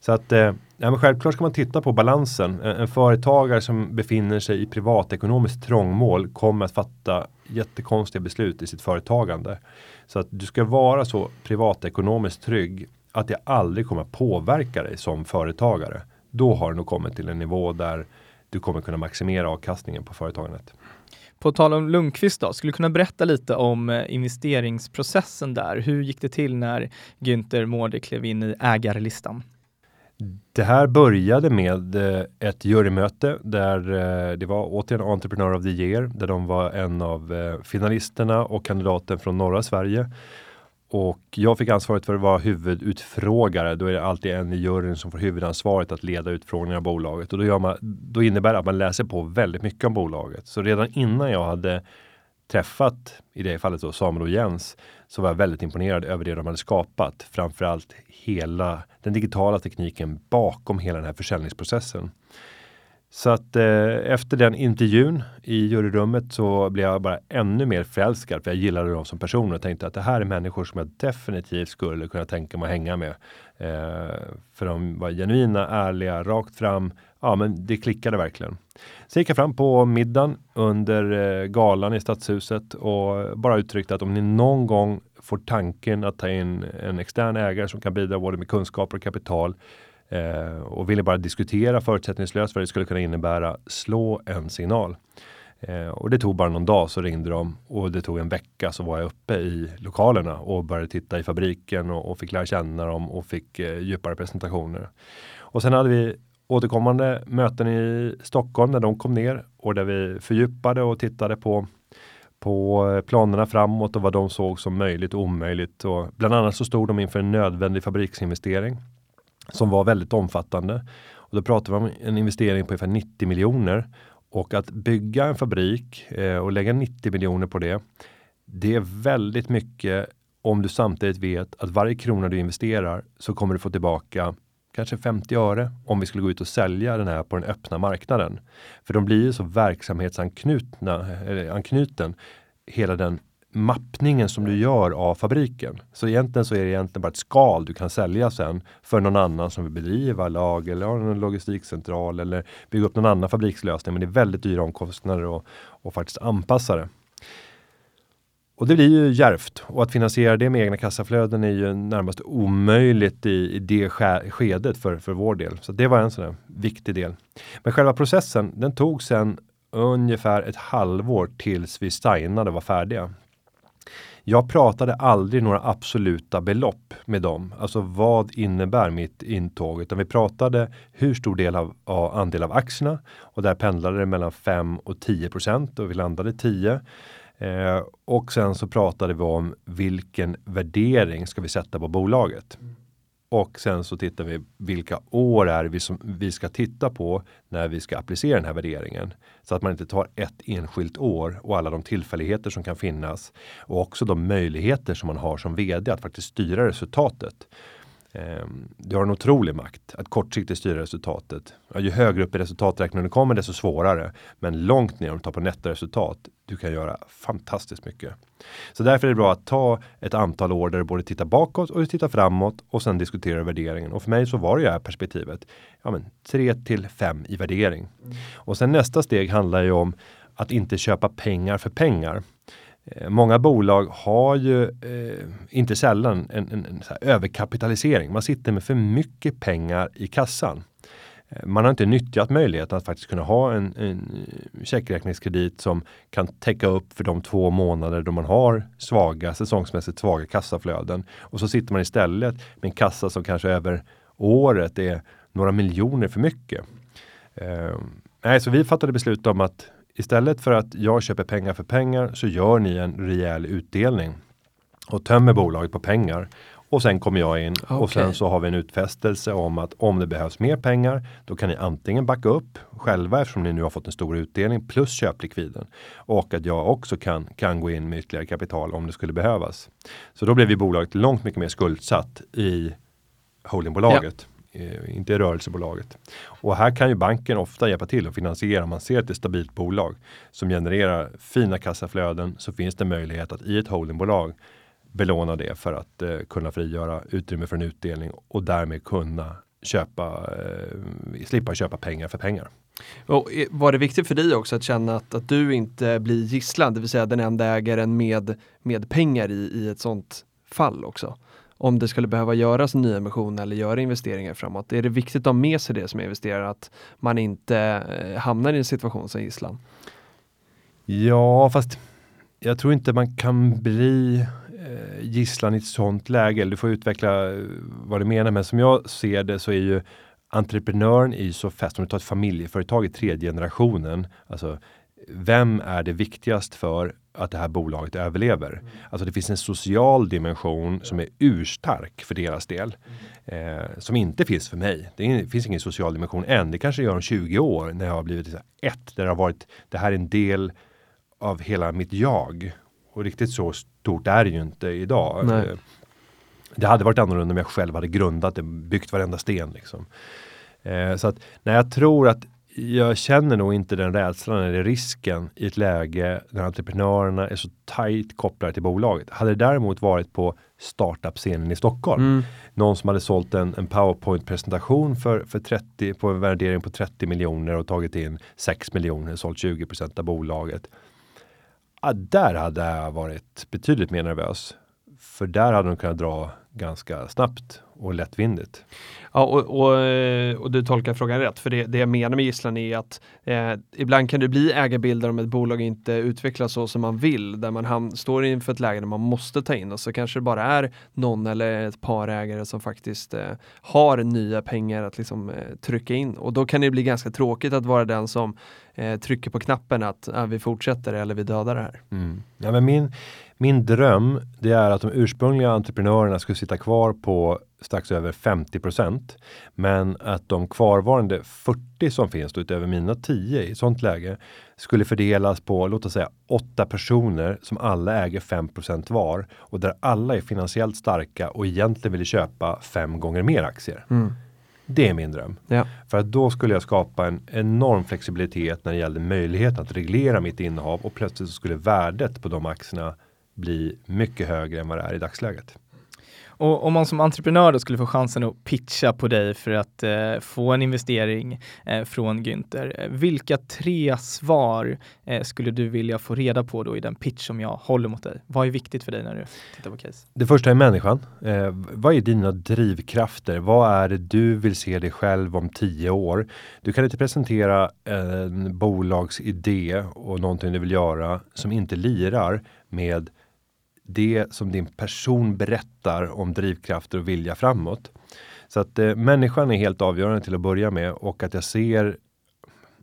Så att eh, ja, men självklart ska man titta på balansen. En, en, företagare som befinner sig i privatekonomiskt trångmål kommer att fatta jättekonstiga beslut i sitt företagande. Så att du ska vara så privatekonomiskt trygg att det aldrig kommer att påverka dig som företagare. Då har du nog kommit till en nivå där du kommer kunna maximera avkastningen på företagandet. På tal om Lundqvist då, skulle du kunna berätta lite om eh, investeringsprocessen där? Hur gick det till när Günther Mårder klev in i ägarlistan? Det här började med eh, ett jurymöte där eh, det var återigen Entrepreneur of the Year där de var en av eh, finalisterna och kandidaten från norra Sverige. Och jag fick ansvaret för att vara huvudutfrågare. Då är det alltid en i juryn som får huvudansvaret att leda utfrågningen av bolaget. Och då, gör man, då innebär det att man läser på väldigt mycket om bolaget. Så redan innan jag hade träffat, i det fallet då Samuel och Jens, så var jag väldigt imponerad över det de hade skapat. Framförallt hela den digitala tekniken bakom hela den här försäljningsprocessen. Så att eh, efter den intervjun i juryrummet så blev jag bara ännu mer förälskad för jag gillade dem som personer och tänkte att det här är människor som jag definitivt skulle kunna tänka mig att hänga med. Eh, för de var genuina, ärliga, rakt fram. Ja, men det klickade verkligen. Så gick jag fram på middagen under eh, galan i Stadshuset och bara uttryckte att om ni någon gång får tanken att ta in en extern ägare som kan bidra både med kunskaper och kapital eh, och ville bara diskutera förutsättningslöst vad det skulle kunna innebära. Slå en signal. Eh, och det tog bara någon dag så ringde de och det tog en vecka så var jag uppe i lokalerna och började titta i fabriken och, och fick lära känna dem och fick eh, djupare presentationer. Och sen hade vi återkommande möten i Stockholm när de kom ner och där vi fördjupade och tittade på på eh, planerna framåt och vad de såg som möjligt och omöjligt. Och bland annat så stod de inför en nödvändig fabriksinvestering som var väldigt omfattande. Och då pratar vi om en investering på ungefär 90 miljoner och att bygga en fabrik eh, och lägga 90 miljoner på det. Det är väldigt mycket om du samtidigt vet att varje krona du investerar så kommer du få tillbaka kanske 50 öre om vi skulle gå ut och sälja den här på den öppna marknaden. För de blir ju så verksamhetsanknutna, eller anknuten, hela den mappningen som du gör av fabriken. Så egentligen så är det egentligen bara ett skal du kan sälja sen för någon annan som vill bedriva lag eller ha en logistikcentral eller bygga upp någon annan fabrikslösning. Men det är väldigt dyra omkostnader och, och faktiskt anpassa det. Och det blir ju järvt och att finansiera det med egna kassaflöden är ju närmast omöjligt i, i det skedet för, för vår del. Så det var en sån där viktig del. Men själva processen, den tog sen ungefär ett halvår tills vi signade och var färdiga. Jag pratade aldrig några absoluta belopp med dem. Alltså vad innebär mitt intåg? Utan vi pratade hur stor del av, av andel av aktierna och där pendlade det mellan 5 och 10 procent och vi landade 10. Eh, och sen så pratade vi om vilken värdering ska vi sätta på bolaget. Och sen så tittar vi vilka år är vi som vi ska titta på när vi ska applicera den här värderingen. Så att man inte tar ett enskilt år och alla de tillfälligheter som kan finnas och också de möjligheter som man har som vd att faktiskt styra resultatet. Ehm, du har en otrolig makt att kortsiktigt styra resultatet. ju högre upp i resultaträkningen du kommer desto svårare. Men långt ner om du tar på nettoresultat. Du kan göra fantastiskt mycket. Så därför är det bra att ta ett antal år där du både tittar bakåt och du tittar framåt och sen diskuterar värderingen. Och för mig så var det ju här perspektivet. Ja, men 3 till 5 i värdering. Mm. Och sen nästa steg handlar ju om att inte köpa pengar för pengar. Eh, många bolag har ju eh, inte sällan en, en, en överkapitalisering. Man sitter med för mycket pengar i kassan. Eh, man har inte nyttjat möjligheten att faktiskt kunna ha en, en eh, checkräkningskredit som kan täcka upp för de två månader då man har svaga säsongsmässigt svaga kassaflöden. Och så sitter man istället med en kassa som kanske över året är några miljoner för mycket. Eh, nej, så vi fattade beslut om att Istället för att jag köper pengar för pengar så gör ni en rejäl utdelning och tömmer bolaget på pengar. Och sen kommer jag in okay. och sen så har vi en utfästelse om att om det behövs mer pengar, då kan ni antingen backa upp själva eftersom ni nu har fått en stor utdelning plus köplikviden och att jag också kan kan gå in med ytterligare kapital om det skulle behövas. Så då blev vi bolaget långt mycket mer skuldsatt i holdingbolaget. Ja. Eh, inte i rörelsebolaget. Och här kan ju banken ofta hjälpa till att finansiera. Om man ser att det är ett stabilt bolag som genererar fina kassaflöden så finns det möjlighet att i ett holdingbolag belåna det för att eh, kunna frigöra utrymme för en utdelning och därmed kunna köpa, eh, slippa köpa pengar för pengar. Och var det viktigt för dig också att känna att, att du inte blir gisslan, det vill säga den enda ägaren med, med pengar i, i ett sånt fall också? om det skulle behöva göras en nyemission eller göra investeringar framåt? Är det viktigt att ha med sig det som investerare att man inte eh, hamnar i en situation som gisslan? Ja, fast jag tror inte man kan bli eh, gisslan i ett sånt läge. Du får utveckla eh, vad du menar, men som jag ser det så är ju entreprenören i så fäst. Om du tar ett familjeföretag i tredje generationen, alltså vem är det viktigast för att det här bolaget överlever? Mm. Alltså det finns en social dimension som är urstark för deras del. Eh, som inte finns för mig. Det finns ingen social dimension än. Det kanske gör om 20 år när jag har blivit ett. Där det har varit, det här är en del av hela mitt jag. Och riktigt så stort är det ju inte idag. Nej. Eh, det hade varit annorlunda om jag själv hade grundat det, byggt varenda sten liksom. Eh, så att när jag tror att jag känner nog inte den rädslan eller risken i ett läge när entreprenörerna är så tajt kopplade till bolaget. Hade det däremot varit på startup-scenen i Stockholm, mm. någon som hade sålt en, en powerpoint presentation för, för 30 på en värdering på 30 miljoner och tagit in 6 miljoner, sålt 20% av bolaget. Ja, där hade jag varit betydligt mer nervös. För där hade de kunnat dra ganska snabbt och lättvindigt. Ja, och, och, eh, och, du tolkar frågan rätt, för det, det jag menar med gisslan är att eh, ibland kan det bli ägarbilder om ett bolag inte utvecklas så som man vill, där man ham- står inför ett läge där man måste ta in och så kanske det bara är någon eller ett par ägare som faktiskt eh, har nya pengar att liksom, eh, trycka in och då kan det bli ganska tråkigt att vara den som eh, trycker på knappen att vi fortsätter eller vi dödar det här. Mm. Ja, men min, min dröm det är att de ursprungliga entreprenörerna skulle sitta kvar på strax över 50% Men att de kvarvarande 40 som finns då, utöver mina 10 i sånt läge skulle fördelas på låt oss säga åtta personer som alla äger 5% var och där alla är finansiellt starka och egentligen vill köpa fem gånger mer aktier. Mm. Det är min dröm. Ja. För att då skulle jag skapa en enorm flexibilitet när det gällde möjligheten att reglera mitt innehav och plötsligt så skulle värdet på de aktierna bli mycket högre än vad det är i dagsläget. Och om man som entreprenör då skulle få chansen att pitcha på dig för att eh, få en investering eh, från Günther, eh, vilka tre svar eh, skulle du vilja få reda på då i den pitch som jag håller mot dig? Vad är viktigt för dig när du tittar på case? Det första är människan. Eh, vad är dina drivkrafter? Vad är det du vill se dig själv om tio år? Du kan inte presentera en bolagsidé och någonting du vill göra som inte lirar med det som din person berättar om drivkrafter och vilja framåt. Så att eh, människan är helt avgörande till att börja med och att jag ser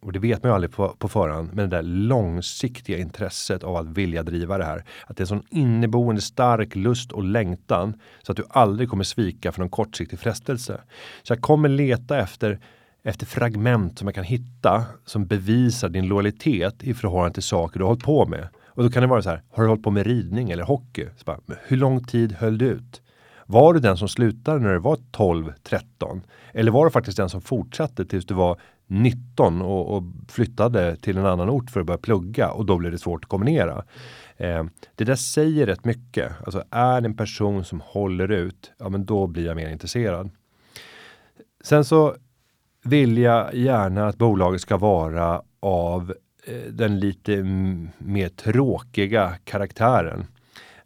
och det vet man ju aldrig på, på förhand, men det där långsiktiga intresset av att vilja driva det här. Att det är en sån inneboende stark lust och längtan så att du aldrig kommer svika för någon kortsiktig frestelse. Så jag kommer leta efter efter fragment som jag kan hitta som bevisar din lojalitet i förhållande till saker du har hållit på med. Och då kan det vara så här, har du hållit på med ridning eller hockey? Så bara, hur lång tid höll du ut? Var du den som slutade när du var 12, 13? Eller var du faktiskt den som fortsatte tills du var 19 och, och flyttade till en annan ort för att börja plugga och då blev det svårt att kombinera. Eh, det där säger rätt mycket. Alltså är det en person som håller ut, ja men då blir jag mer intresserad. Sen så vill jag gärna att bolaget ska vara av den lite mer tråkiga karaktären.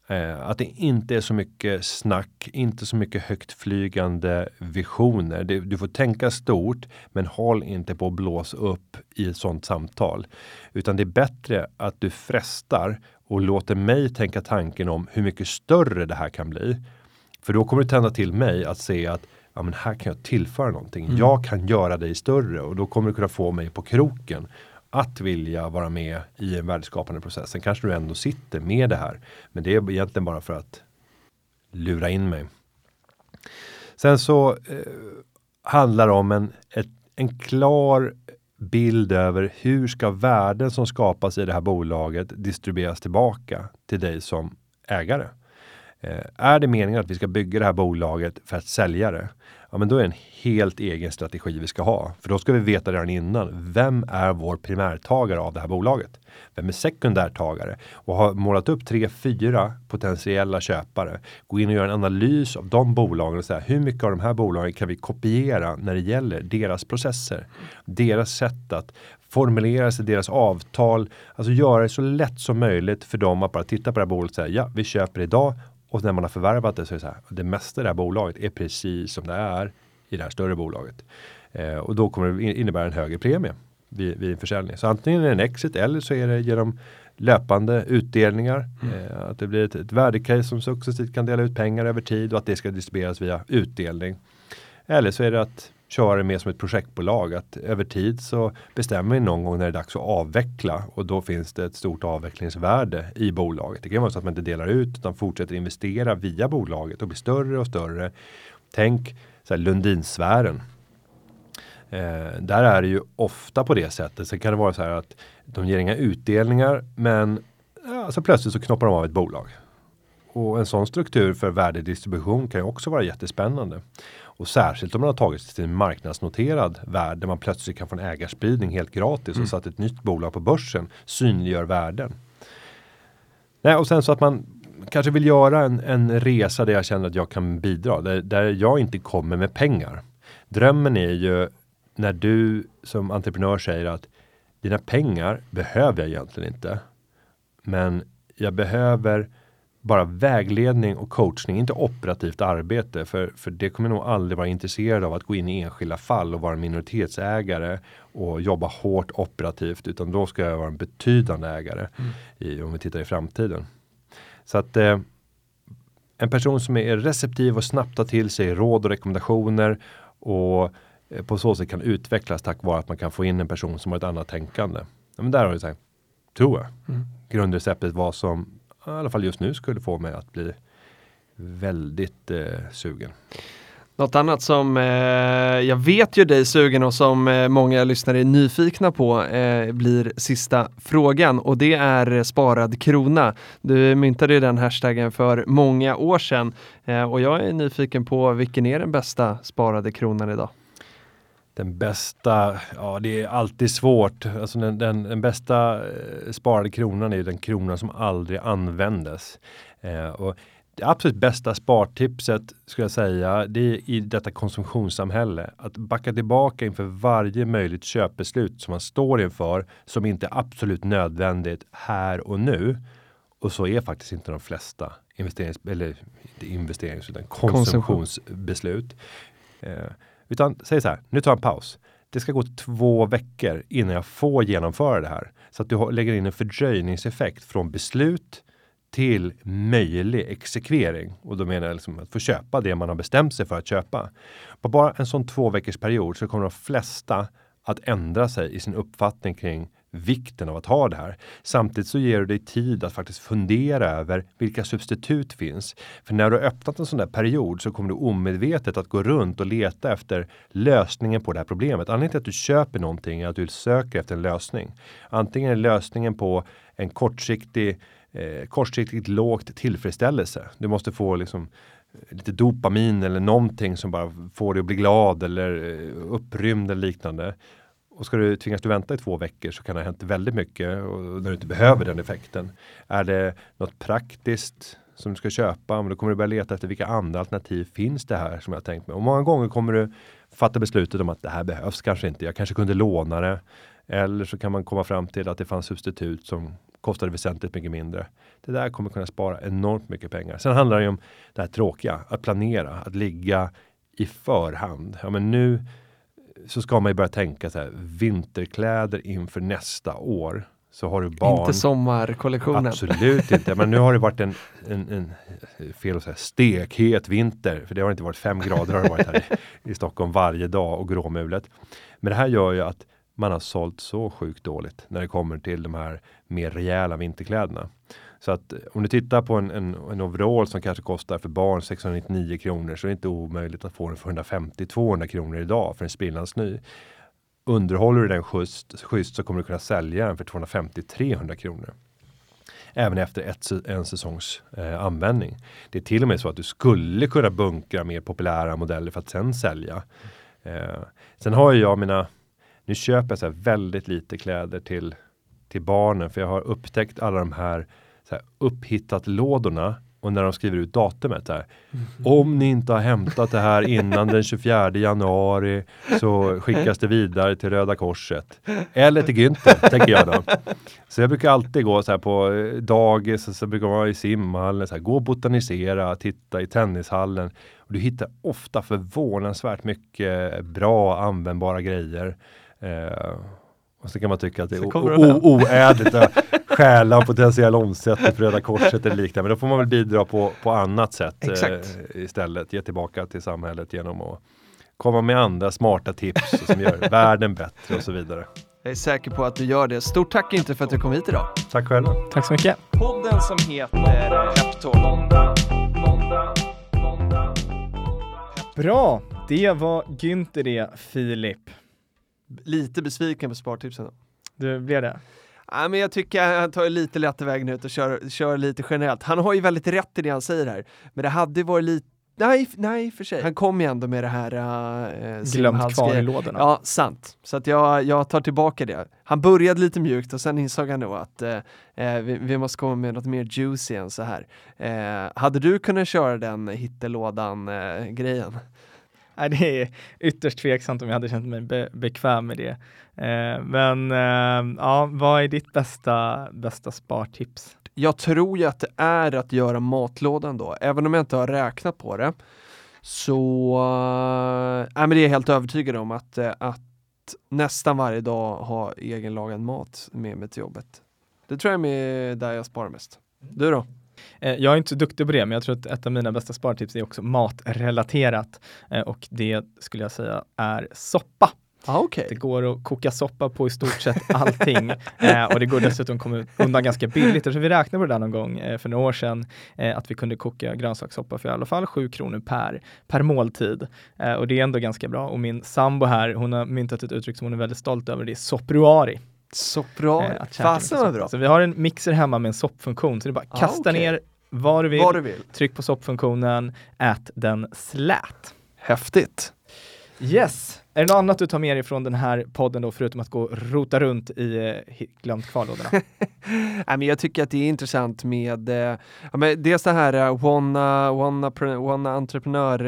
Eh, att det inte är så mycket snack, inte så mycket högtflygande visioner. Du får tänka stort, men håll inte på att blåsa upp i ett sådant samtal. Utan det är bättre att du frestar och låter mig tänka tanken om hur mycket större det här kan bli. För då kommer det tända till mig att se att ja, men här kan jag tillföra någonting. Mm. Jag kan göra dig större och då kommer du kunna få mig på kroken att vilja vara med i en värdeskapande process. Sen kanske du ändå sitter med det här. Men det är egentligen bara för att lura in mig. Sen så eh, handlar det om en, ett, en klar bild över hur ska värden som skapas i det här bolaget distribueras tillbaka till dig som ägare. Eh, är det meningen att vi ska bygga det här bolaget för att sälja det? Ja, men då är det en helt egen strategi vi ska ha. För då ska vi veta redan innan. Vem är vår primärtagare av det här bolaget? Vem är sekundärtagare? Och har målat upp tre, fyra potentiella köpare. Gå in och göra en analys av de bolagen och säga hur mycket av de här bolagen kan vi kopiera när det gäller deras processer? Deras sätt att formulera sig, deras avtal. Alltså göra det så lätt som möjligt för dem att bara titta på det här bolaget och säga ja, vi köper idag och när man har förvärvat det så är det så här. Det mesta i det här bolaget är precis som det är i det här större bolaget. Eh, och då kommer det innebära en högre premie vid, vid försäljning. Så antingen är det en exit eller så är det genom löpande utdelningar. Mm. Eh, att det blir ett, ett värdecase som successivt kan dela ut pengar över tid och att det ska distribueras via utdelning. Eller så är det att köra det mer som ett projektbolag. Att över tid så bestämmer vi någon gång när det är dags att avveckla och då finns det ett stort avvecklingsvärde i bolaget. Det kan vara så att man inte delar ut utan fortsätter investera via bolaget och blir större och större. Tänk så här Lundinsfären. Eh, där är det ju ofta på det sättet. Sen kan det vara så här att de ger inga utdelningar men ja, alltså plötsligt så knoppar de av ett bolag. Och en sån struktur för värdedistribution kan ju också vara jättespännande. Och särskilt om man har tagit sig till en marknadsnoterad värld där man plötsligt kan få en ägarspridning helt gratis mm. och så att ett nytt bolag på börsen synliggör värden. Nej, och sen så att man kanske vill göra en, en resa där jag känner att jag kan bidra, där, där jag inte kommer med pengar. Drömmen är ju när du som entreprenör säger att dina pengar behöver jag egentligen inte. Men jag behöver bara vägledning och coachning, inte operativt arbete. För, för det kommer nog aldrig vara intresserad av att gå in i enskilda fall och vara minoritetsägare och jobba hårt operativt. Utan då ska jag vara en betydande ägare mm. i, om vi tittar i framtiden. Så att eh, en person som är receptiv och snabbt tar till sig råd och rekommendationer och eh, på så sätt kan utvecklas tack vare att man kan få in en person som har ett annat tänkande. Ja, men där har du sagt, tror jag, mm. grundreceptet vad som i alla fall just nu skulle få mig att bli väldigt eh, sugen. Något annat som eh, jag vet ju dig sugen och som eh, många lyssnare är nyfikna på eh, blir sista frågan och det är sparad krona. Du myntade den hashtaggen för många år sedan eh, och jag är nyfiken på vilken är den bästa sparade kronan idag? Den bästa, ja det är alltid svårt. Alltså den, den, den bästa eh, sparade kronan är den kronan som aldrig användes. Eh, och det absolut bästa spartipset skulle jag säga, det är i detta konsumtionssamhälle. Att backa tillbaka inför varje möjligt köpbeslut som man står inför som inte är absolut nödvändigt här och nu. Och så är faktiskt inte de flesta investerings eller investerings utan konsumtionsbeslut. Eh, utan säg så här, nu tar jag en paus. Det ska gå två veckor innan jag får genomföra det här. Så att du lägger in en fördröjningseffekt från beslut till möjlig exekvering. Och då menar jag liksom att få köpa det man har bestämt sig för att köpa. På bara en sån två veckors period så kommer de flesta att ändra sig i sin uppfattning kring vikten av att ha det här. Samtidigt så ger du dig tid att faktiskt fundera över vilka substitut finns. För när du har öppnat en sån där period så kommer du omedvetet att gå runt och leta efter lösningen på det här problemet. Anledningen till att du köper någonting är att du söker efter en lösning. Antingen är lösningen på en kortsiktig eh, kortsiktigt lågt tillfredsställelse. Du måste få liksom eh, lite dopamin eller någonting som bara får dig att bli glad eller eh, upprymd eller liknande. Och ska du tvingas du vänta i två veckor så kan det ha hänt väldigt mycket och när du inte behöver den effekten. Är det något praktiskt som du ska köpa, men då kommer du börja leta efter vilka andra alternativ finns det här som jag tänkt mig. Och många gånger kommer du fatta beslutet om att det här behövs kanske inte. Jag kanske kunde låna det. Eller så kan man komma fram till att det fanns substitut som kostade väsentligt mycket mindre. Det där kommer kunna spara enormt mycket pengar. Sen handlar det ju om det här tråkiga, att planera, att ligga i förhand. Ja, men nu så ska man ju börja tänka så här, vinterkläder inför nästa år. Så har du barn. Inte sommarkollektionen. Absolut inte. Men nu har det varit en, en, en fel att säga, stekhet vinter. För det har inte varit fem grader har det varit här i, i Stockholm varje dag och gråmulet. Men det här gör ju att man har sålt så sjukt dåligt när det kommer till de här mer rejäla vinterkläderna. Så att eh, om du tittar på en, en, en overall som kanske kostar för barn 699 kronor så är det inte omöjligt att få den för 150-200 kronor idag för en sprillans ny. Underhåller du den schysst, schysst så kommer du kunna sälja den för 250-300 kronor. Även efter ett, en säsongs eh, användning. Det är till och med så att du skulle kunna bunkra mer populära modeller för att sen sälja. Eh, sen har jag mina nu köper jag så väldigt lite kläder till, till barnen för jag har upptäckt alla de här, så här upphittat lådorna och när de skriver ut datumet här. Mm. Om ni inte har hämtat det här innan den 24 januari så skickas det vidare till Röda Korset. Eller till Günther, tänker jag då. Så jag brukar alltid gå så här på eh, dagis och så brukar man vara i simhallen, så här, gå och botanisera, titta i tennishallen. Och du hittar ofta förvånansvärt mycket bra användbara grejer. Eh, och så kan man tycka att det är oädligt att [LAUGHS] stjäla potentiell omsättning för Röda Korset eller liknande. Men då får man väl bidra på, på annat sätt eh, istället. Ge tillbaka till samhället genom att komma med andra smarta tips som gör [LAUGHS] världen bättre och så vidare. Jag är säker på att du gör det. Stort tack inte för att du kom hit idag. Tack själv. Tack så mycket. Podden som heter Peptalk. Bra, det var Günther det, Filip. Lite besviken på spartipsen. Du blev det? Ja, men jag tycker han tar lite lätt vägen ut och kör, kör lite generellt. Han har ju väldigt rätt i det han säger här, men det hade varit lite Nej, nej för sig. Han kom ju ändå med det här uh, Glömt kvar i lådorna. Ja, sant. Så att jag, jag tar tillbaka det. Han började lite mjukt och sen insåg han nog att uh, vi, vi, måste komma med något mer juicy än så här. Uh, hade du kunnat köra den hittelådan-grejen? Nej, det är ytterst tveksamt om jag hade känt mig be bekväm med det. Eh, men eh, ja, vad är ditt bästa, bästa spartips? Jag tror ju att det är att göra matlådan då, även om jag inte har räknat på det. Så äh, men det är jag helt övertygad om att, eh, att nästan varje dag ha egenlagad mat med mig till jobbet. Det tror jag är där jag sparar mest. Du då? Eh, jag är inte så duktig på det, men jag tror att ett av mina bästa spartips är också matrelaterat eh, och det skulle jag säga är soppa. Ah, okay. Det går att koka soppa på i stort sett allting [LAUGHS] eh, och det går dessutom att komma undan ganska billigt. Tror vi räknade på det där någon gång eh, för några år sedan eh, att vi kunde koka grönsakssoppa för i alla fall 7 kronor per, per måltid. Eh, och det är ändå ganska bra och min sambo här, hon har myntat ett uttryck som hon är väldigt stolt över, det är soppruari. Soppruari, eh, fasen vad bra. Så vi har en mixer hemma med en soppfunktion så det är bara ah, kasta okay. ner vad du, vill, vad du vill, tryck på soppfunktionen, ät den slät. Häftigt. Yes. Är det något annat du tar med dig från den här podden då, förutom att gå och rota runt i eh, glömt kvar-lådorna? [LAUGHS] Nej, men jag tycker att det är intressant med eh, ja, men dels det här uh, wanna, wanna, wanna entreprenör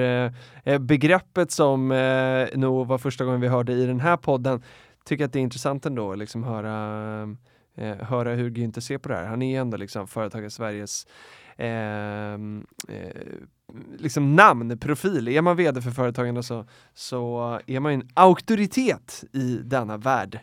eh, begreppet som eh, nog var första gången vi hörde i den här podden. Tycker att det är intressant ändå, liksom höra, eh, höra hur Günther ser på det här. Han är ju ändå liksom företaget Sveriges Ehm, eh, liksom namn, profil. Är man vd för företagen så, så är man en auktoritet i denna värld.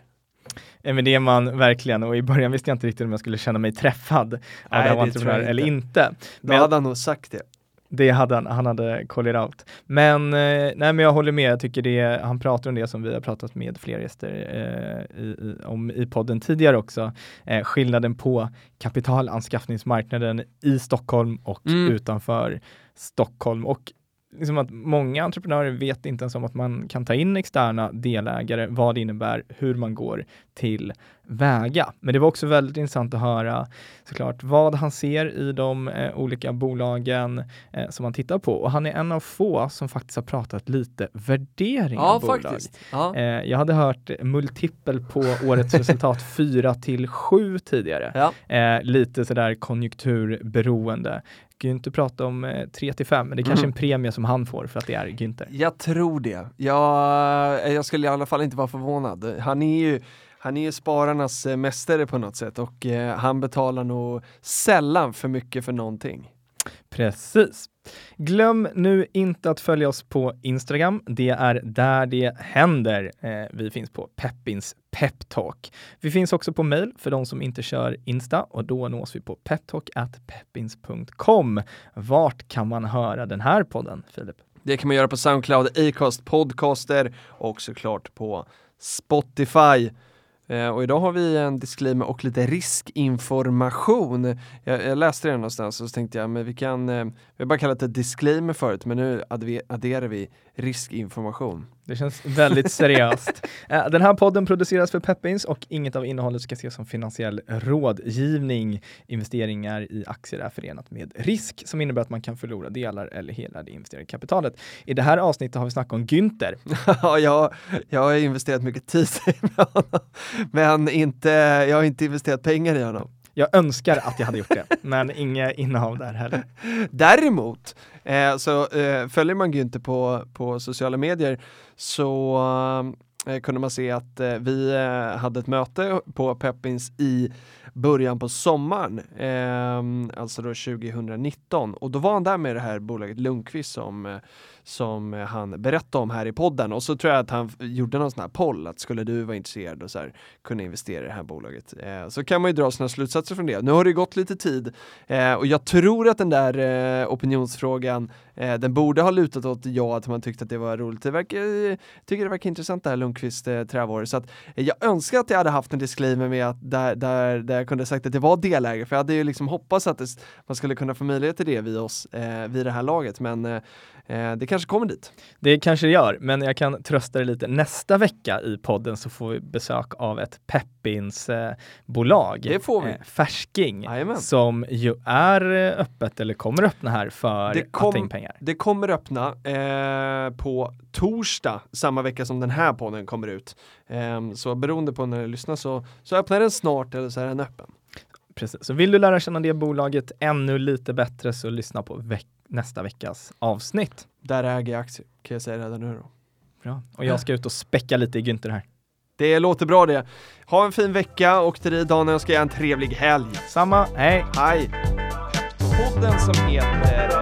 Ja, men det är man verkligen och i början visste jag inte riktigt om jag skulle känna mig träffad av Nej, det entreprenör eller inte. Men Då hade han nog sagt det. Det hade han, han hade call it out. Men, eh, nej, men jag håller med, jag tycker det, han pratar om det som vi har pratat med fler gäster eh, i, i, om i podden tidigare också. Eh, skillnaden på kapitalanskaffningsmarknaden i Stockholm och mm. utanför Stockholm. Och liksom att många entreprenörer vet inte ens om att man kan ta in externa delägare, vad det innebär, hur man går till väga. Men det var också väldigt intressant att höra såklart vad han ser i de eh, olika bolagen eh, som han tittar på. Och han är en av få som faktiskt har pratat lite värdering Ja, av bolag. faktiskt. Ja. Eh, jag hade hört multipel på årets resultat [LAUGHS] 4 till 7 tidigare. Ja. Eh, lite sådär konjunkturberoende. Günther pratar om eh, 3 till 5, men det är kanske Mm. en premie som han får för att det är Günther. Jag tror det. Jag, jag skulle i alla fall inte vara förvånad. Han är ju han är ju spararnas eh, mästare på något sätt och eh, han betalar nog sällan för mycket för någonting. Precis. Glöm nu inte att följa oss på Instagram. Det är där det händer. Eh, vi finns på Peppins Peptalk. Vi finns också på mail för de som inte kör Insta och då nås vi på peptalk.peppins.com. Vart kan man höra den här podden, Filip? Det kan man göra på Soundcloud, Acast, Podcaster och såklart på Spotify. Eh, och idag har vi en disclaimer och lite riskinformation. Jag, jag läste det någonstans och så tänkte jag, men vi kan, eh, vi har bara kallat det disclaimer förut, men nu adderar vi riskinformation. Det känns väldigt seriöst. [LAUGHS] Eh, Den här podden produceras för Peppins och inget av innehållet ska ses som finansiell rådgivning. Investeringar i aktier är förenat med risk som innebär att man kan förlora delar eller hela det investerade kapitalet. I det här avsnittet har vi snackat om Günther. Ja, jag, jag har investerat mycket tid med honom, men inte, jag har inte investerat pengar i honom. Jag önskar att jag hade gjort det, men inga innehav där heller. Däremot eh, så eh, följer man Günther på, på sociala medier så eh, kunde man se att eh, vi eh, hade ett möte på Peppins i början på sommaren, eh, alltså då 2019 och då var han där med det här bolaget Lundqvist som, eh, som han berättade om här i podden och så tror jag att han gjorde någon sån här poll att skulle du vara intresserad och så här, kunna investera i det här bolaget eh, så kan man ju dra sina slutsatser från det. Nu har det gått lite tid eh, och jag tror att den där eh, opinionsfrågan eh, den borde ha lutat åt ja att man tyckte att det var roligt. Det verkar, eh, tycker det verkar intressant det här Lundqvist eh, trävår. så att eh, jag önskar att jag hade haft en disclaimer med att där, där, där jag kunde sagt att det var delägare för jag hade ju liksom hoppats att det, man skulle kunna få möjlighet till det vid oss eh, vid det här laget men eh, eh kan kanske kommer dit. Det kanske det gör, men jag kan trösta dig lite. Nästa vecka i podden så får vi besök av ett Peppins eh. Det får vi. Eh, Färsking, Jajamän. som ju är eh, öppet eller kommer öppna här för Det kom- pengar. Det kommer öppna eh, på torsdag samma vecka som den här podden kommer ut. Eh, så beroende på när du lyssnar så, så öppnar den snart eller så är den öppen. Precis. Så vill du lära känna det bolaget ännu lite bättre så lyssna på veck- nästa veckas avsnitt. Där äger jag aktier, kan jag säga redan nu då. Bra. Och jag ska ut och späcka lite i Günther här. Det låter bra det. Ha en fin vecka och till dig Daniel ska jag en trevlig helg. Samma, hej! Hej! Podden som heter